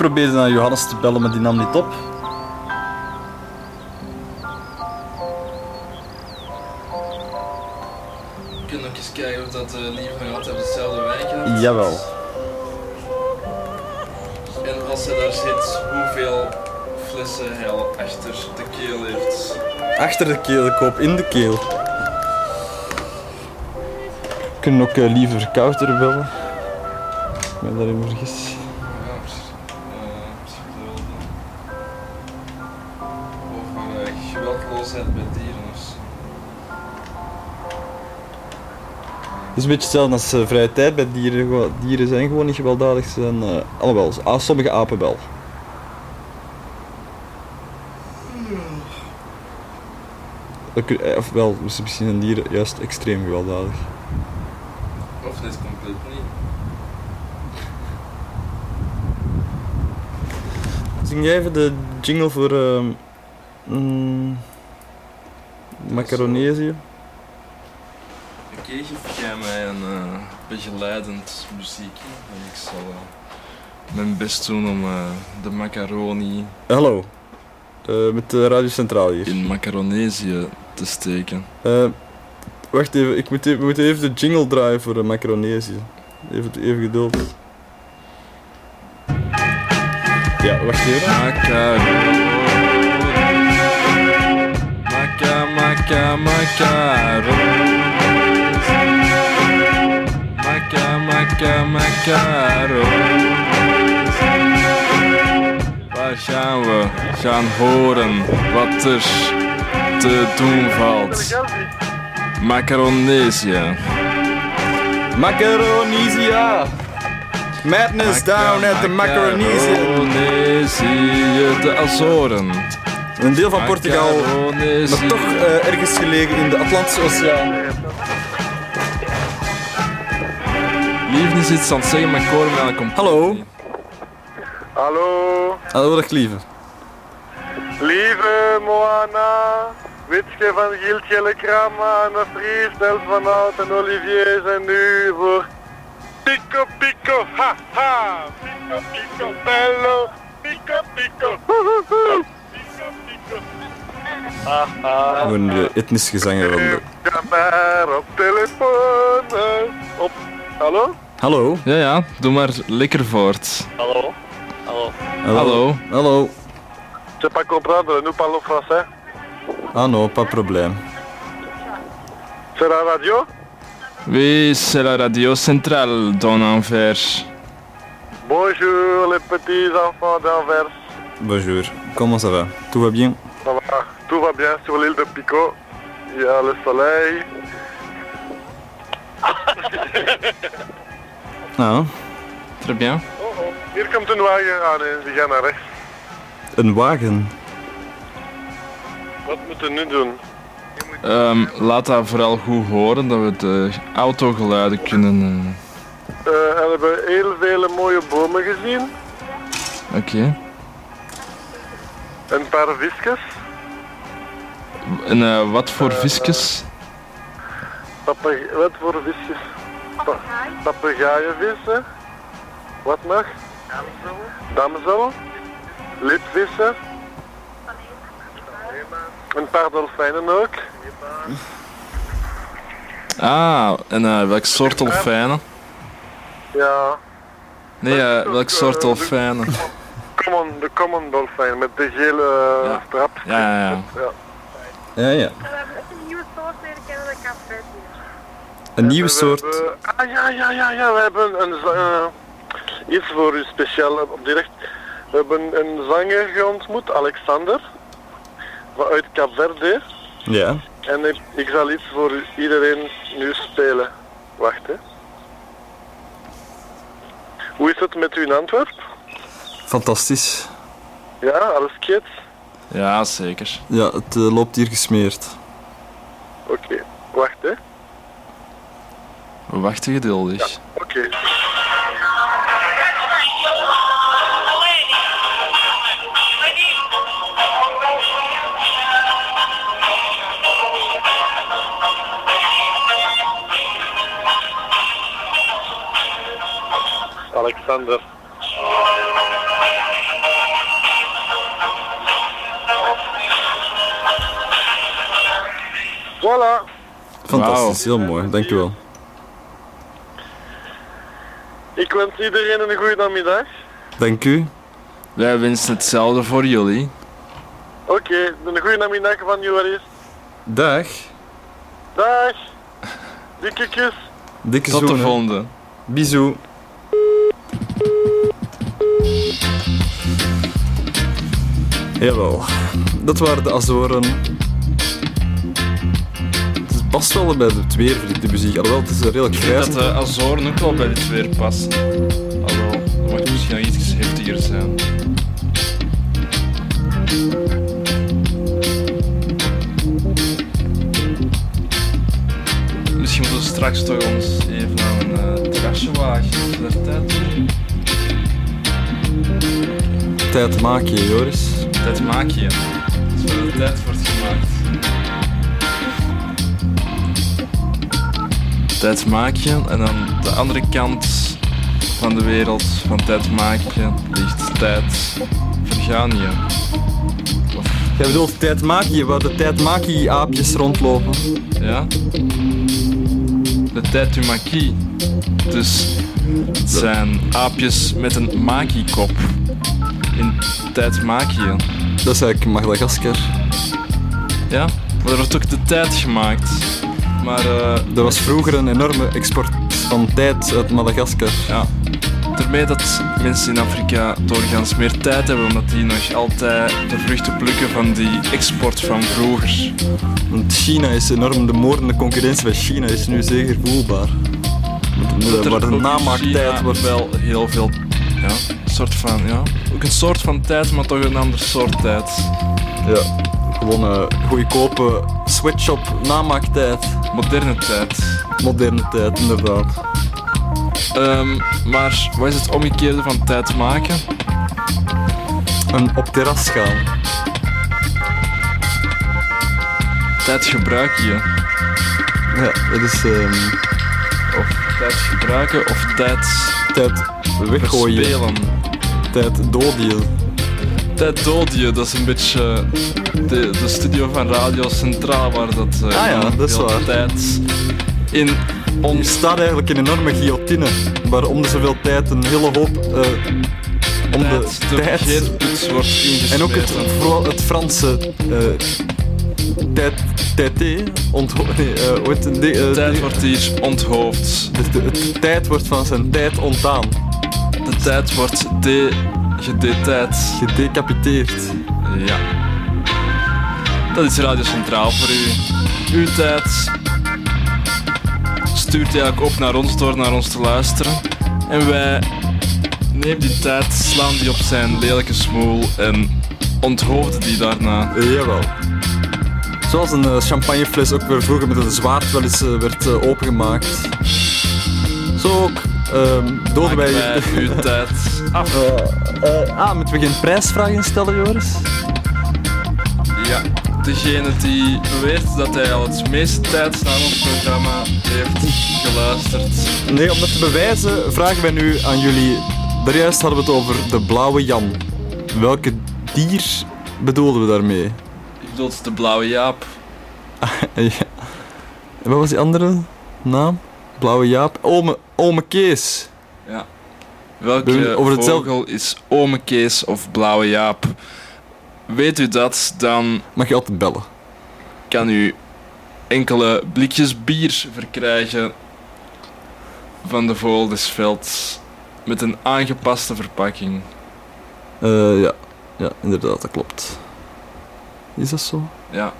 Probeerde naar Johannes te bellen, maar die nam niet op. We kunnen ook eens kijken of dat uh, Lieve en altijd hetzelfde wijntje had. Jawel. En als hij daar zit, hoeveel flessen hij al achter de keel heeft. Achter de keel, ik hoop in de keel. We kunnen ook uh, liever kouder bellen. Ik ben daarin vergis. Is een beetje hetzelfde als uh, vrije tijd bij dieren. Dieren zijn gewoon niet gewelddadig. Ze zijn uh, alhoewel, ah, sommige apen wel. Ook, eh, Ofwel, dus misschien zijn dieren juist extreem gewelddadig. Of net compleet niet. Zing jij even de jingle voor ehm mm, Macaronesië? Oké, geef jij mij een eh, begeleidend muziekje. En ik zal eh, mijn best doen om eh, de macaroni Hallo, Eh, met de Radio Centraal hier. in Macaronesië te steken. Wacht even, ik moet even, we moeten even de jingle draaien voor de Macaronesië. Even, even geduld. Ja, wacht even. Macaroni. Maca, maca, macaroni. Waar gaan we gaan horen wat er te doen valt? Macaronesië. Macaronesië! Madness down at the Macaronesië. Macaronesië, de Azoren. Een deel van Portugal, maar toch eh, ergens gelegen in de Atlantische Oceaan. Liefde is iets aan het zeggen, maar ik hoor hem komt. Hallo. Hallo, Hallo, dag lieve. lieve Moana, Witske van Gieltje Lekrama, Anne Vries, Els van Hout en Olivier zijn nu voor Pico Pico, ha ha, Pico Pico Bello, Pico Pico, Pico Pico, ha ha. Gewoon de etnisch gezangen van de... Ga maar op telefoon, op, hallo? Hallo. Ja, ja, doe maar lekker voort. Hallo? Hallo. Hallo. Hallo. Je pas comprendre, nous parlons français. Ah non, pas problème. C'est la radio? Oui, c'est la radio centrale d'Anvers. Bonjour les petits enfants d'Anvers. Bonjour. Comment ça va? Tout va bien? Ça va, tout va bien sur l'île de Pico. Il y a le soleil. Ah, Très bien. Oh, oh. Hier komt een wagen aan en die gaan naar rechts. een wagen. Wat moeten we nu doen? Ehm, laat dat vooral goed horen, dat we de autogeluiden kunnen... Eh, we hebben heel vele mooie bomen gezien. eh, Oké. Een paar visjes. En eh, wat voor visjes? Wat voor visjes? Pa Papegaaienvissen. Wat nog? Damsel. Lipvissen. Een paar dolfijnen ook. Ah, en eh, welk soort dolfijnen? Ja. Nee, eh, welk soort dolfijnen? Common, de common dolfijn met de gele Ja. strap. Ja, ja, ja. Ja. Ja, ja. We hebben ook een nieuwe soort leren kennen, dat kan vet Een nieuwe We soort. hebben- ah ja, ja, ja, ja. We hebben een, eh, iets voor u speciaal op direct. We hebben een zanger ontmoet, Alexander. Uit Capverde. Ja. En ik, ik zal iets voor iedereen nu spelen. Wacht, hè. Hoe is het met u in Antwerpen? Fantastisch. Ja, alles kiet? Ja, zeker. Ja, het eh, loopt hier gesmeerd. Oké, wacht, hè. We wachten geduldig. Ja, Oké. Alexander. Voilà. Fantastisch, heel mooi, dankjewel. Ik wens iedereen een goede namiddag. Dank u. Wij wensen hetzelfde voor jullie. Oké, een goede namiddag van Joris. Dag. Dag. Dikke kus. Dikke Tot de volgende. Bisous. Jawel, dat waren de Azoren. Het past wel bij het weer, vind ik, de muziek. Alhoewel, het is redelijk Ik denk grijs. dat de Azoren ook wel bij dit weer passen. Alhoewel, dat mag misschien nog iets heftiger zijn. Misschien moeten we straks toch ons even naar een eh, terrasje wagen. Is tijd? Tijd maken, Joris. Tijd maak je. Zodat de tijd wordt gemaakt. Tijd maak je en aan de andere kant van de wereld van tijd maak je ligt tijd vergaan je. Jij bedoelt tijd maken, waar de tijd maken aapjes rondlopen. Ja? De tijd maquis. Dus het zijn aapjes met een maki-kop. In tijd maak je. Dat is eigenlijk Madagaskar. Ja, maar er wordt ook de tijd gemaakt. Maar eh, Er was vroeger een enorme export van tijd uit Madagaskar. ja, daarmee dat mensen in Afrika doorgaans meer tijd hebben, omdat die nog altijd de vruchten plukken van die export van vroeger. Want China is enorm, de moordende concurrentie van China is nu zeker voelbaar. Waar de namaaktijd wordt. wel heel veel, ja, een soort van, ja, ook een soort van tijd, maar toch een ander soort tijd. Ja, gewoon een goedkope sweatshop namaaktijd. Moderne tijd. Moderne tijd, inderdaad. Ehm, maar wat is het omgekeerde van tijd maken? Een op terras gaan. Tijd gebruiken je. Ja, dat is ehm, Of tijd gebruiken of tijd tijd weggooien. verspelen. Tijd doodien. Tijd dood je, dat is een beetje de, de studio van Radio Centraal waar dat eh, Ah ja, dat is veel waar. tijd in Er ons staat eigenlijk een enorme guillotine, waar om de zoveel tijd een hele hoop eh, om de tijd de tijd wordt en ook het, het Franse eh tijd, nee, eh, eh, tijd wordt hier onthoofd. de, de, de tijd wordt van zijn tijd ontdaan, De tijd wordt de gedetijd. gedecapiteerd. Ja. Dat is Radio Centraal voor u. Uw tijd stuurt eigenlijk op naar ons door naar ons te luisteren. En wij nemen die tijd, slaan die op zijn lelijke smoel en onthoofden die daarna. Jawel. Zoals een eh, champagnefles ook weer vroeger met een zwaard wel eens eh, werd eh, opengemaakt. Zo ook ehm doden wij... Wij uw tijd af. Eh, ah, moeten we geen prijsvraag instellen, Joris? Ja. Degene die beweert dat hij al het meeste tijd naar ons programma heeft geluisterd. Nee, om dat te bewijzen vragen wij nu aan jullie. Daarjuist hadden we het over de blauwe Jan. Welke dier bedoelden we daarmee? Ik bedoel, de blauwe Jaap. Ja. En wat was die andere naam? Blauwe Jaap? Ome, Ome Kees. Ja. We Welke over hetzelfde- vogel is ome Kees of blauwe Jaap? Weet u dat, dan Mag je altijd bellen. kan u enkele blikjes bier verkrijgen van de Vogel des Velds met een aangepaste verpakking. Eh, ja. ja, inderdaad, dat klopt. Is dat zo? Ja,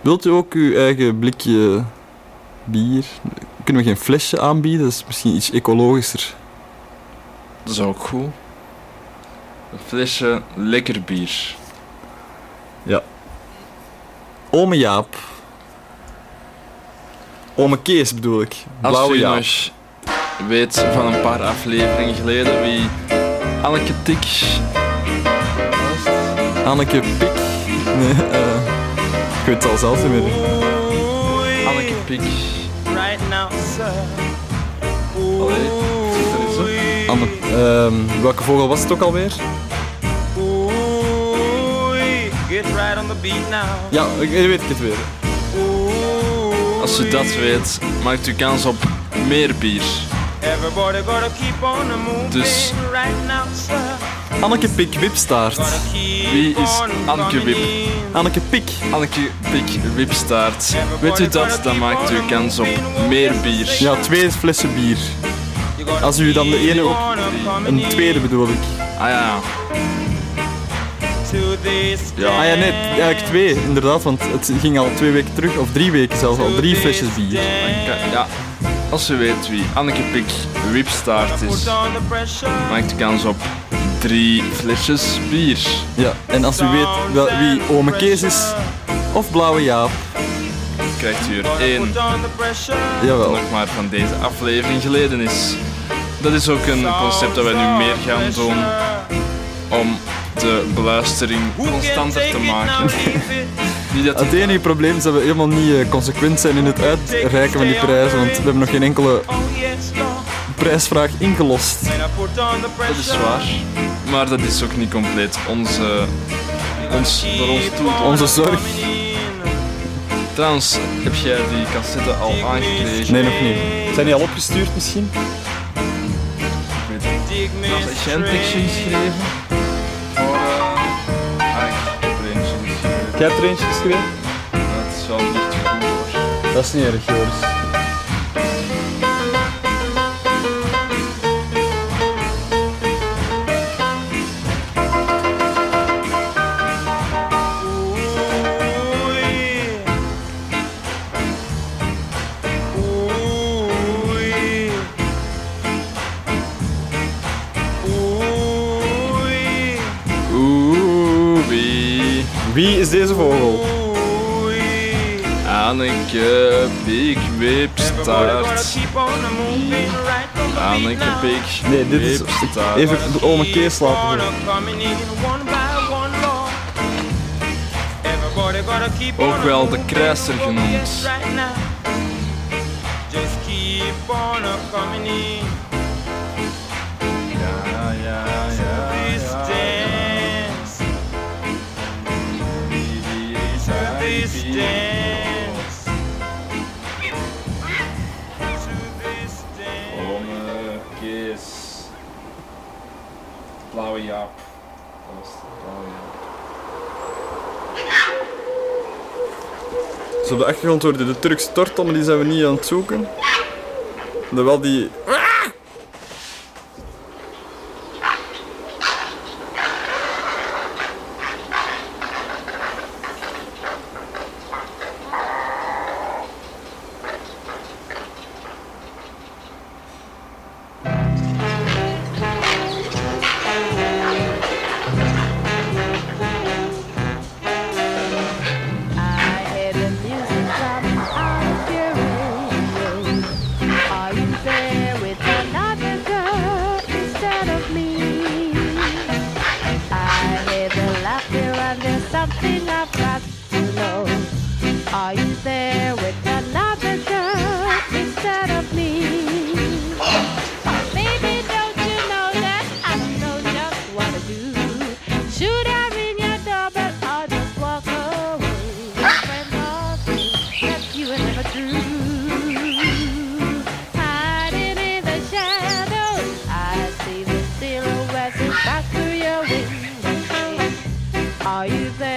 Wilt u ook uw eigen blikje bier? Kunnen we geen flesje aanbieden? Dat is misschien iets ecologischer. dat is ook goed. Een flesje lekker bier. Ome Jaap. Ome Kees bedoel ik. Als Blauwe u Jaap. nog weet van een paar afleveringen geleden wie Anneke Tik Anneke Pik. Nee, eh, ik weet het al zelf niet meer. Anneke Pik. Zit er eens op. Anne, ehm, welke vogel was het ook alweer? right on the beat now. Ja, ik- nu weet ik het weer. Als u dat weet, maakt u kans op meer bier. Everybody gotta keep on the moving Dus- right now, sir. Anneke Pik Wipstaart. Wie is Anneke Wip? Anneke Pik. Anneke Pik Wipstaart. Weet u dat, dan maakt u kans op meer bier. Ja, twee flessen bier. Als u dan de ene ook... Een tweede bedoel ik. Ah ja. Ja. Ah ja, nee, eigenlijk twee, inderdaad, want het ging al twee weken terug, of drie weken zelfs, al drie flesjes bier. Ja. Als u weet wie Anneke Pik Wipstaart is, maakt u kans op drie flesjes bier. Ja, en als u weet wel wie Ome Kees is, of Blauwe Jaap, krijgt u er één. Jawel. nog maar van deze aflevering geleden is. Dat is ook een concept dat wij nu meer gaan doen om de beluistering constanter te maken. Het enige probleem is dat we helemaal niet eh, consequent zijn in het uitreiken van die prijzen, want we hebben nog geen enkele prijsvraag ingelost. Dat is waar. Maar dat is ook niet compleet onze, ons, door ons toe. Onze zorg. Trouwens, heb jij die cassette al aangekregen? Nee, nog niet. Zijn die al opgestuurd misschien? Ik weet het niet. Trouwens, heb jij een tekstje geschreven? Jij hebt er eentje geschreven? Het is wel niet goed hoor. Dat is niet erg, Joris. Wie? Is deze vogel? Anneke Pik Wipstaart. Anneke Pik Nee, dit is even Kees laten doen. Ook wel de kruiser genoemd. Just keep on a coming in. Dance. To this dance. Kees. Blauwe Jaap. Dat was de blauwe Jaap. Zo op de achtergrond hoorde de Turkse tortel, maar die zijn we niet aan het zoeken. Terwijl die... Are you there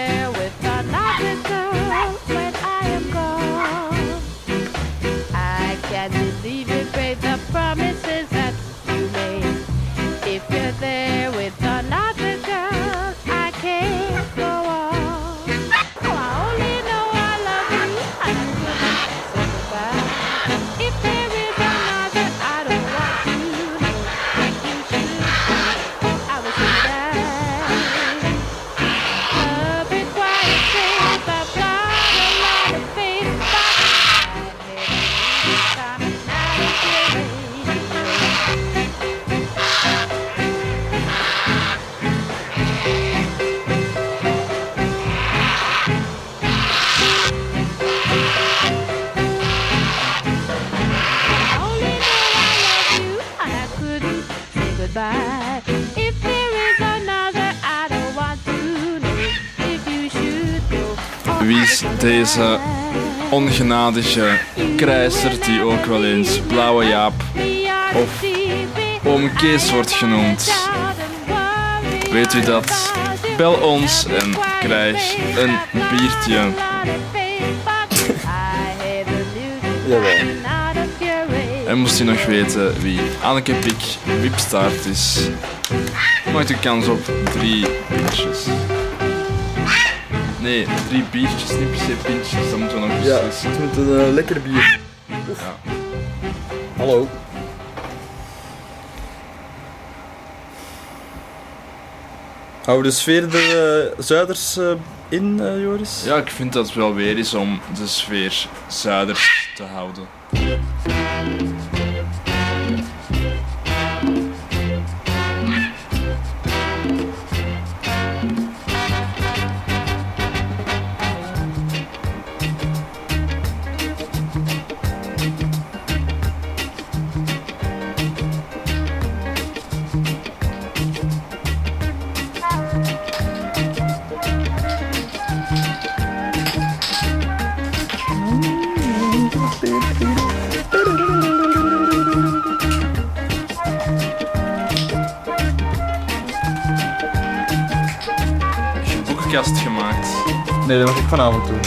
deze ongenadige krijser die ook wel eens Blauwe Jaap of Oom Kees wordt genoemd? Weet u dat? Bel ons en krijg een biertje. Jawel. En moest u nog weten wie Anneke Pik Wipstaart is, maakt u kans op drie pintjes. Nee, drie biertjes, niet per se pintjes, dat moeten we nog Ja, beslissen. het moet een eh, lekker bier. Ja. Hallo. Hou de sfeer er eh, zuiders eh, in, eh, Joris? Ja, ik vind dat het wel weer is om de sfeer zuiders te houden. Nee, dat mag ik vanavond doen.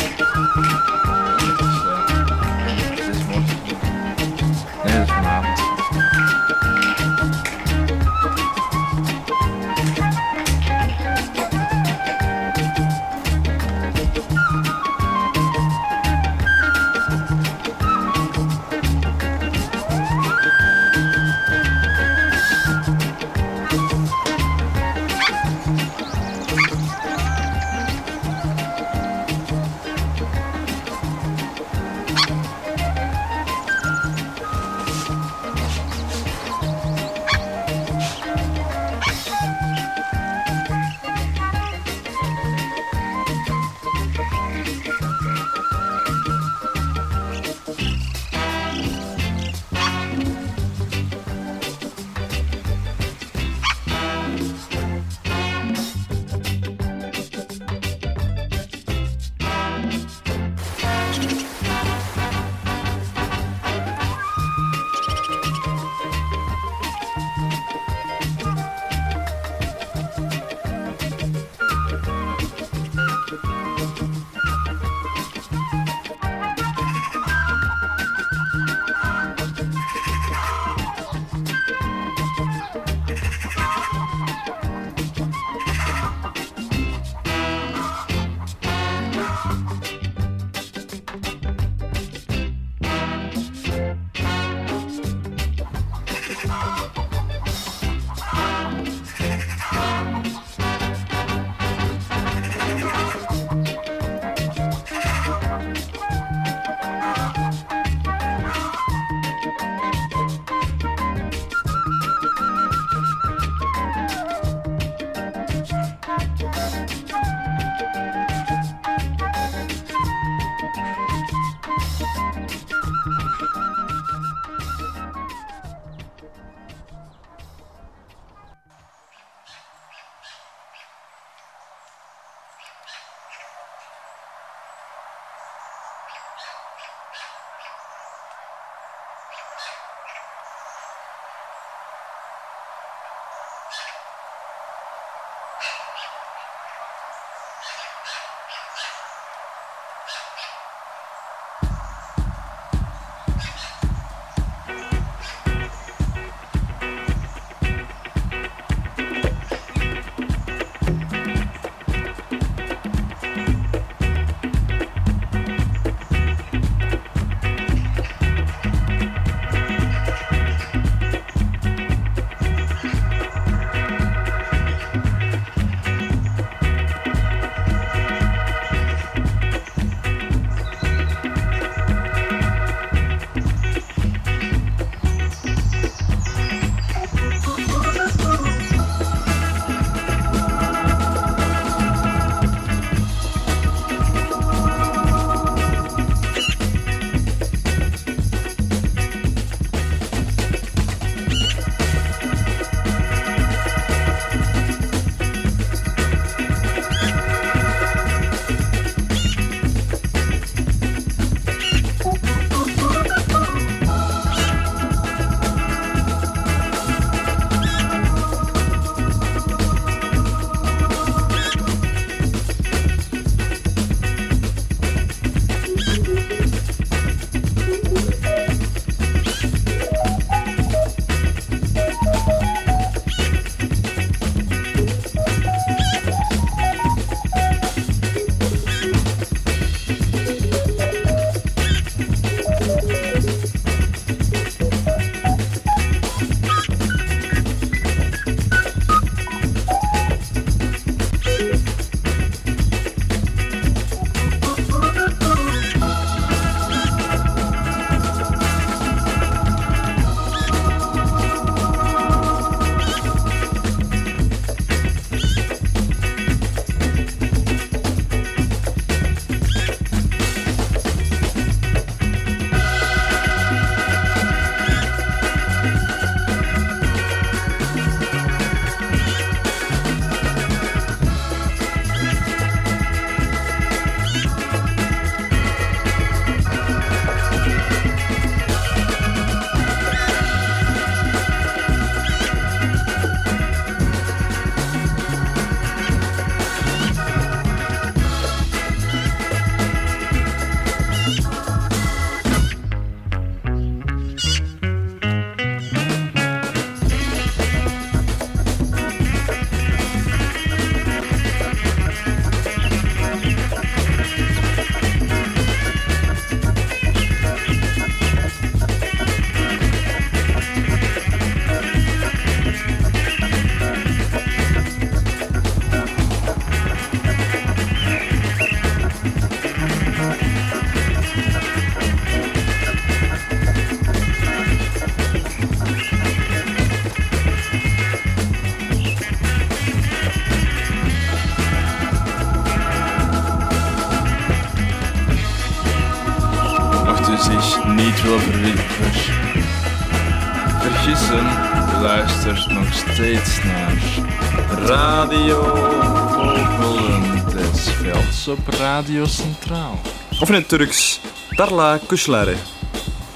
Op Radio Centraal. Of in het Turks, Tarla Kuslare.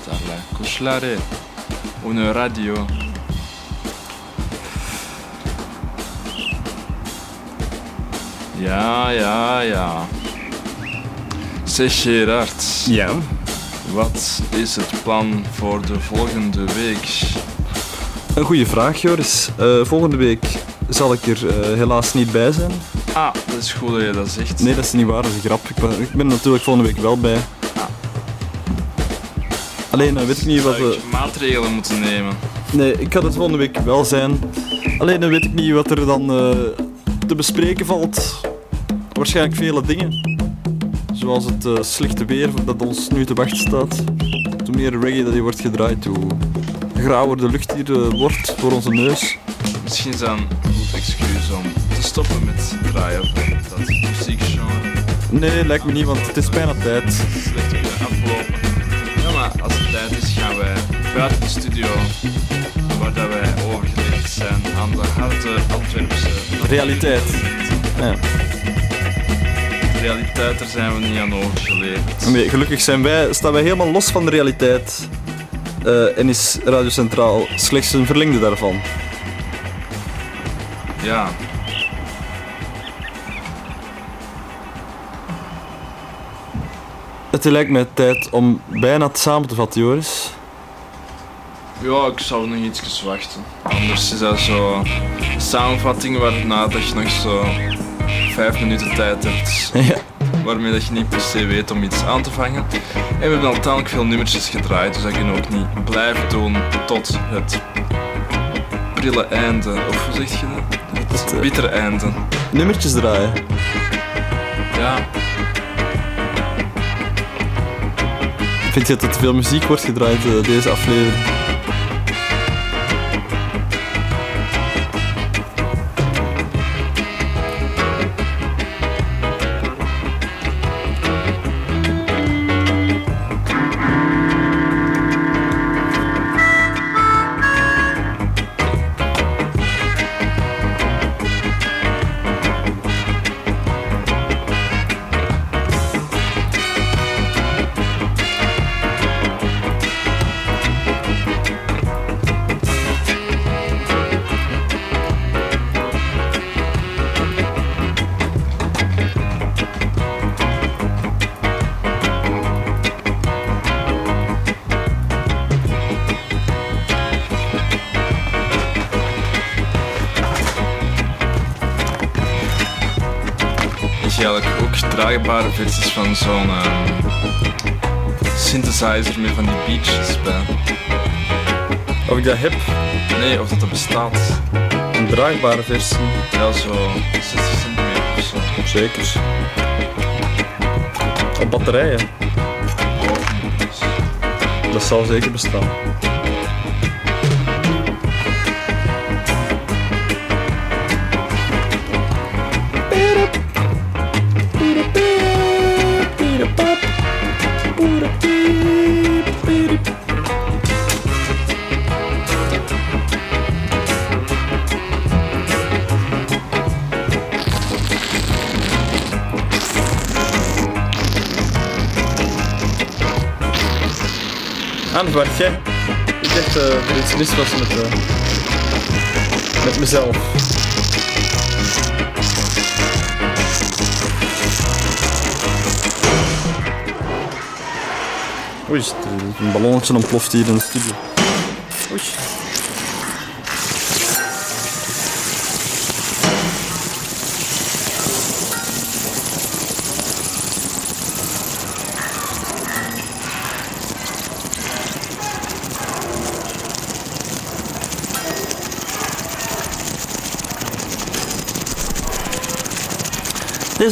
Tarla Kuslare, une radio. Ja, ja, ja. Zeg Gerard. Ja? Wat is het plan voor de volgende week? Een goede vraag, Joris. Eh, volgende week zal ik er eh, helaas niet bij zijn. Ah, dat is goed dat je dat zegt. Nee, dat is niet waar, dat is een grap. Ik ben, ik ben natuurlijk volgende week wel bij. Alleen eh, weet ik niet wat... Ik maatregelen moeten nemen? Nee, ik ga het volgende week wel zijn. Alleen dan weet ik niet wat er dan eh, te bespreken valt. Waarschijnlijk vele dingen. Zoals het eh, slechte weer dat ons nu te wachten staat. Hoe meer reggae dat hier wordt gedraaid, hoe grauwer de lucht hier eh, wordt voor onze neus. Misschien is dat een goed excuus om stoppen met draaien van dat muziekgenre. Nee, lijkt me niet, want het is bijna tijd. Slecht weer afgelopen. Ja, maar als het tijd is, gaan wij buiten de studio, waar dat wij overgeleverd zijn aan de harde Antwerpse Realiteit. Ja. De realiteit, daar zijn we niet aan overgeleverd. Nee, gelukkig zijn wij, staan wij helemaal los van de realiteit. Eh, en is Radio Centraal slechts een verlengde daarvan. Ja. Het lijkt mij tijd om bijna het samen te vatten, Joris. Ja, ik zou nog iets wachten. Anders is dat zo samenvatting waarna dat je nog zo vijf minuten tijd hebt. Ja. Waarmee dat je niet per se weet om iets aan te vangen. En we hebben al tamelijk veel nummertjes gedraaid, dus dat kunnen we ook niet blijven doen tot het prille einde. Of hoe zeg je dat? Het eh, bittere einde. Nummertjes draaien. Ja, Vind je dat er veel muziek wordt gedraaid eh, deze aflevering? Van zo'n ehm, synthesizer met van die beaches bij. Of ik dat heb? Nee, of dat er bestaat. Een draagbare versie. Ja, zo 60 centimeter of zo. Zeker. Op batterijen. Dat zal zeker bestaan. Wacht jij? Ik dacht dat er iets mis was met, eh, mezelf. Oei, het- een ballonnetje ontploft hier in de studio.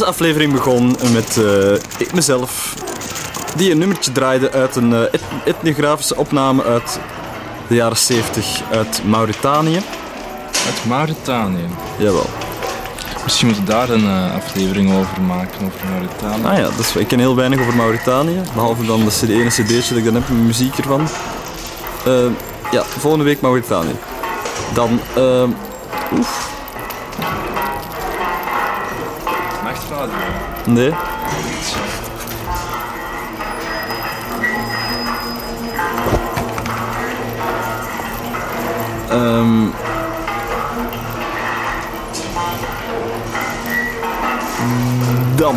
Deze aflevering begon met eh, ik mezelf, die een nummertje draaide uit een eh, etnografische opname uit de jaren 70 uit Mauritanië. Uit Mauritanië? Jawel. Misschien moeten we daar een eh, aflevering over maken, over Mauritanië. Ah ja, dus ik ken heel weinig over Mauritanië. Behalve dan de CD, ene cd'tje dat ik dan heb met muziek ervan. Ja, volgende week Mauritanië. Dan, oef, nee. Ehm dan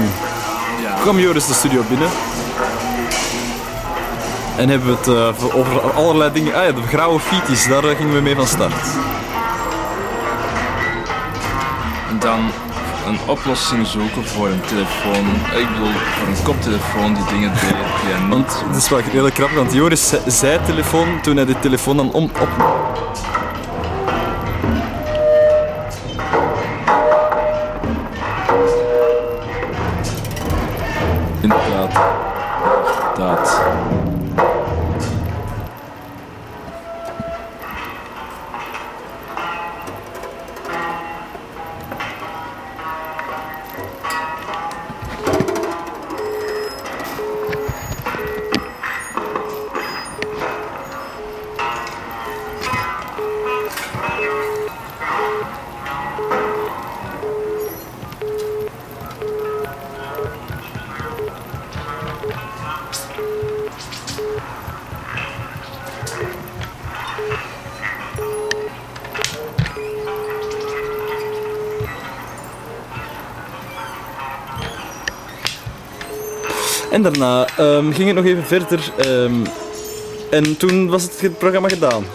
kwam Joris de studio binnen. En hebben we het eh, over allerlei dingen. Ah ja, de grauwe fiets, daar eh, gingen we mee van start. En dan een oplossing zoeken voor een telefoon. Ik bedoel, voor een koptelefoon die dingen deed die Want het is wel heel grappig, want Joris ze- zei telefoon toen hij de telefoon dan om, op... En daarna ehm, ging het nog even verder. ehm, en toen was het programma gedaan.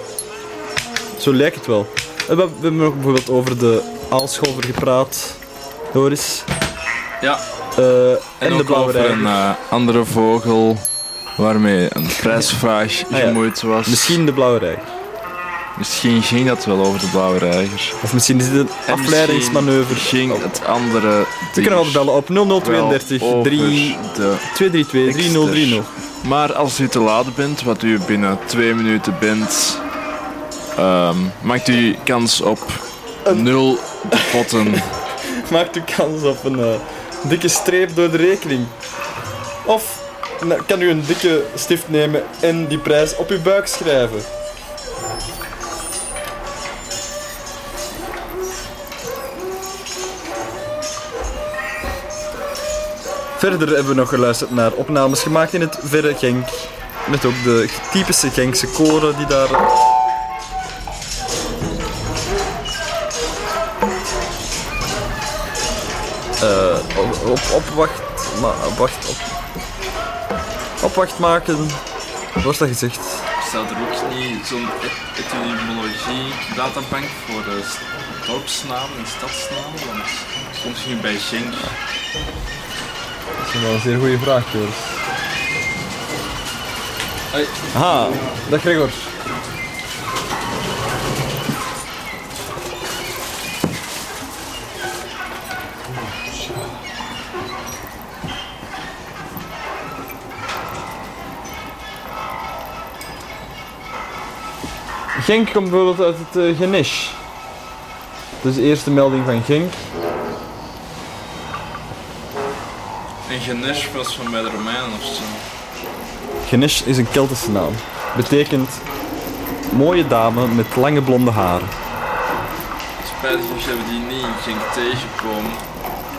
Zo lijkt het wel. We, we hebben ook bijvoorbeeld over de aalscholver gepraat. Joris. Ja. Eh, En, en, de blauwe over een eh, andere vogel waarmee een prijsvraag Ah gemoeid was. Misschien de blauwe reiger. Misschien ging dat wel over de blauwe reiger. Of misschien is het een En afleidingsmanoeuvre. ging het andere We kunnen altijd bellen op 0032 wel over 3 de 232 3030. Maar als u te laat bent, wat u binnen twee minuten bent, maakt u kans op nul potten. Maakt u kans op een eh, dikke streep door de rekening. Of kan u een dikke stift nemen en die prijs op uw buik schrijven. Verder hebben we nog geluisterd naar opnames gemaakt in het verre Genk. Met ook de typische Genkse koren die daar eh, op, op, opwacht, ma, wacht, op, opwacht maken. Was dat gezegd? Staat er ook niet zo'n et- etymologie databank voor de dorpsnamen en stadsnamen? Want soms ging bij Genk. Dat is wel een zeer goede vraag, Joris. Hoi. Aha, dag Gregor. Genk komt bijvoorbeeld uit het uh, Genesh. Dat is de eerste melding van Genk. En Genesh was van bij de Romeinen of zo. Genesh is een Keltische naam. Betekent mooie dame met lange blonde haren. Spijtig dat we die niet in Genk tegenkomen.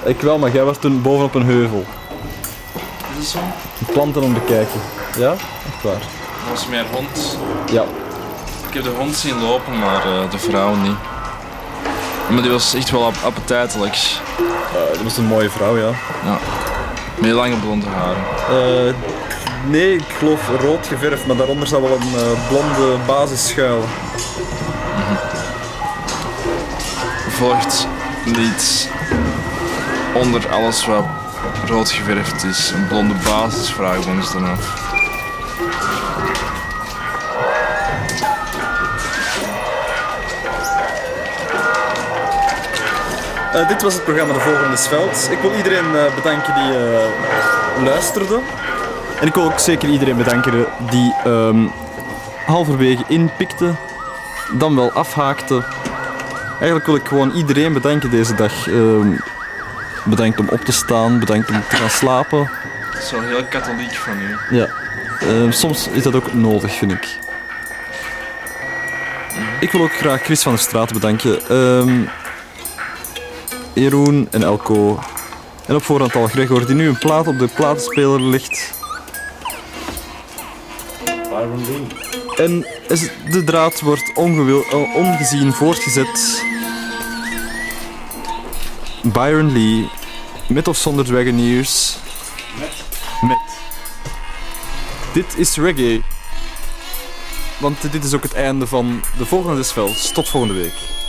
Ik wel, maar jij was toen bovenop een heuvel. Is dat zo? Planten om te kijken. Ja? Echt waar. Dat was meer hond. Ja. Ik heb de hond zien lopen, maar eh, de vrouw niet. Maar die was echt wel ap- appetijtelijk. Eh, dat was een mooie vrouw, ja. Ja. Met lange blonde haren. Eh, nee, ik geloof rood geverfd, maar daaronder zou wel een eh, blonde basis schuilen. Volgt niet onder alles wat rood geverfd is. Een blonde basis vragen we ons dan af. Eh, dit was het programma De Volgende Veld. Ik wil iedereen eh, bedanken die eh, luisterde. En ik wil ook zeker iedereen bedanken die ehm, halverwege inpikte, dan wel afhaakte Eigenlijk wil ik gewoon iedereen bedanken deze dag. Ehm, bedankt om op te staan, bedankt om te gaan slapen. Dat is wel heel katholiek van u. Ja. Ehm, soms is dat ook nodig, vind ik. Ik wil ook graag Chris van der Straat bedanken. Jeroen en Elko. En op voorhand al Gregor, die nu een plaat op de platenspeler ligt. Byron Lee. En de draad wordt ongewil, eh, ongezien voortgezet. Byron Lee, met of zonder Dragoneers. Met. Met. Dit is reggae. Want dit is ook het einde van de volgende Desvels. Tot volgende week.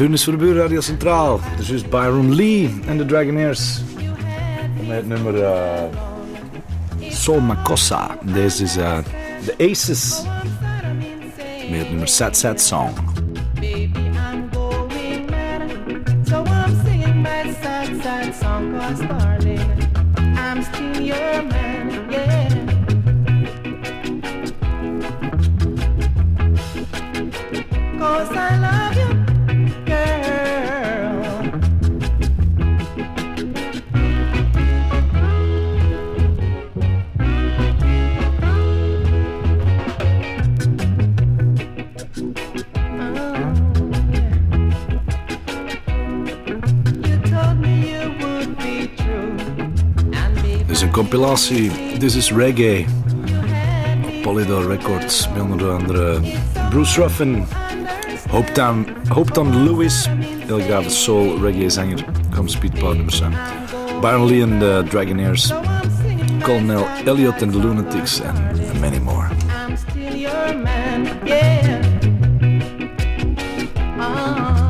Be. That's right, hun is voor de buurradio Centraal. Dus is Byron Lee en de Dragonaires. Met het nummer eh Sol Makossa. Deze is eh The Aces. Met het nummer Sad Sad Song. This is Reggae. Polydor Records. Onder andere Bruce Ruffin. Hopetown, Lewis. Heel grave soul reggae zanger. Kom speedpower nummers zijn. Byron Lee en de Dragonaires. Colonel Elliot en de Lunatics. En.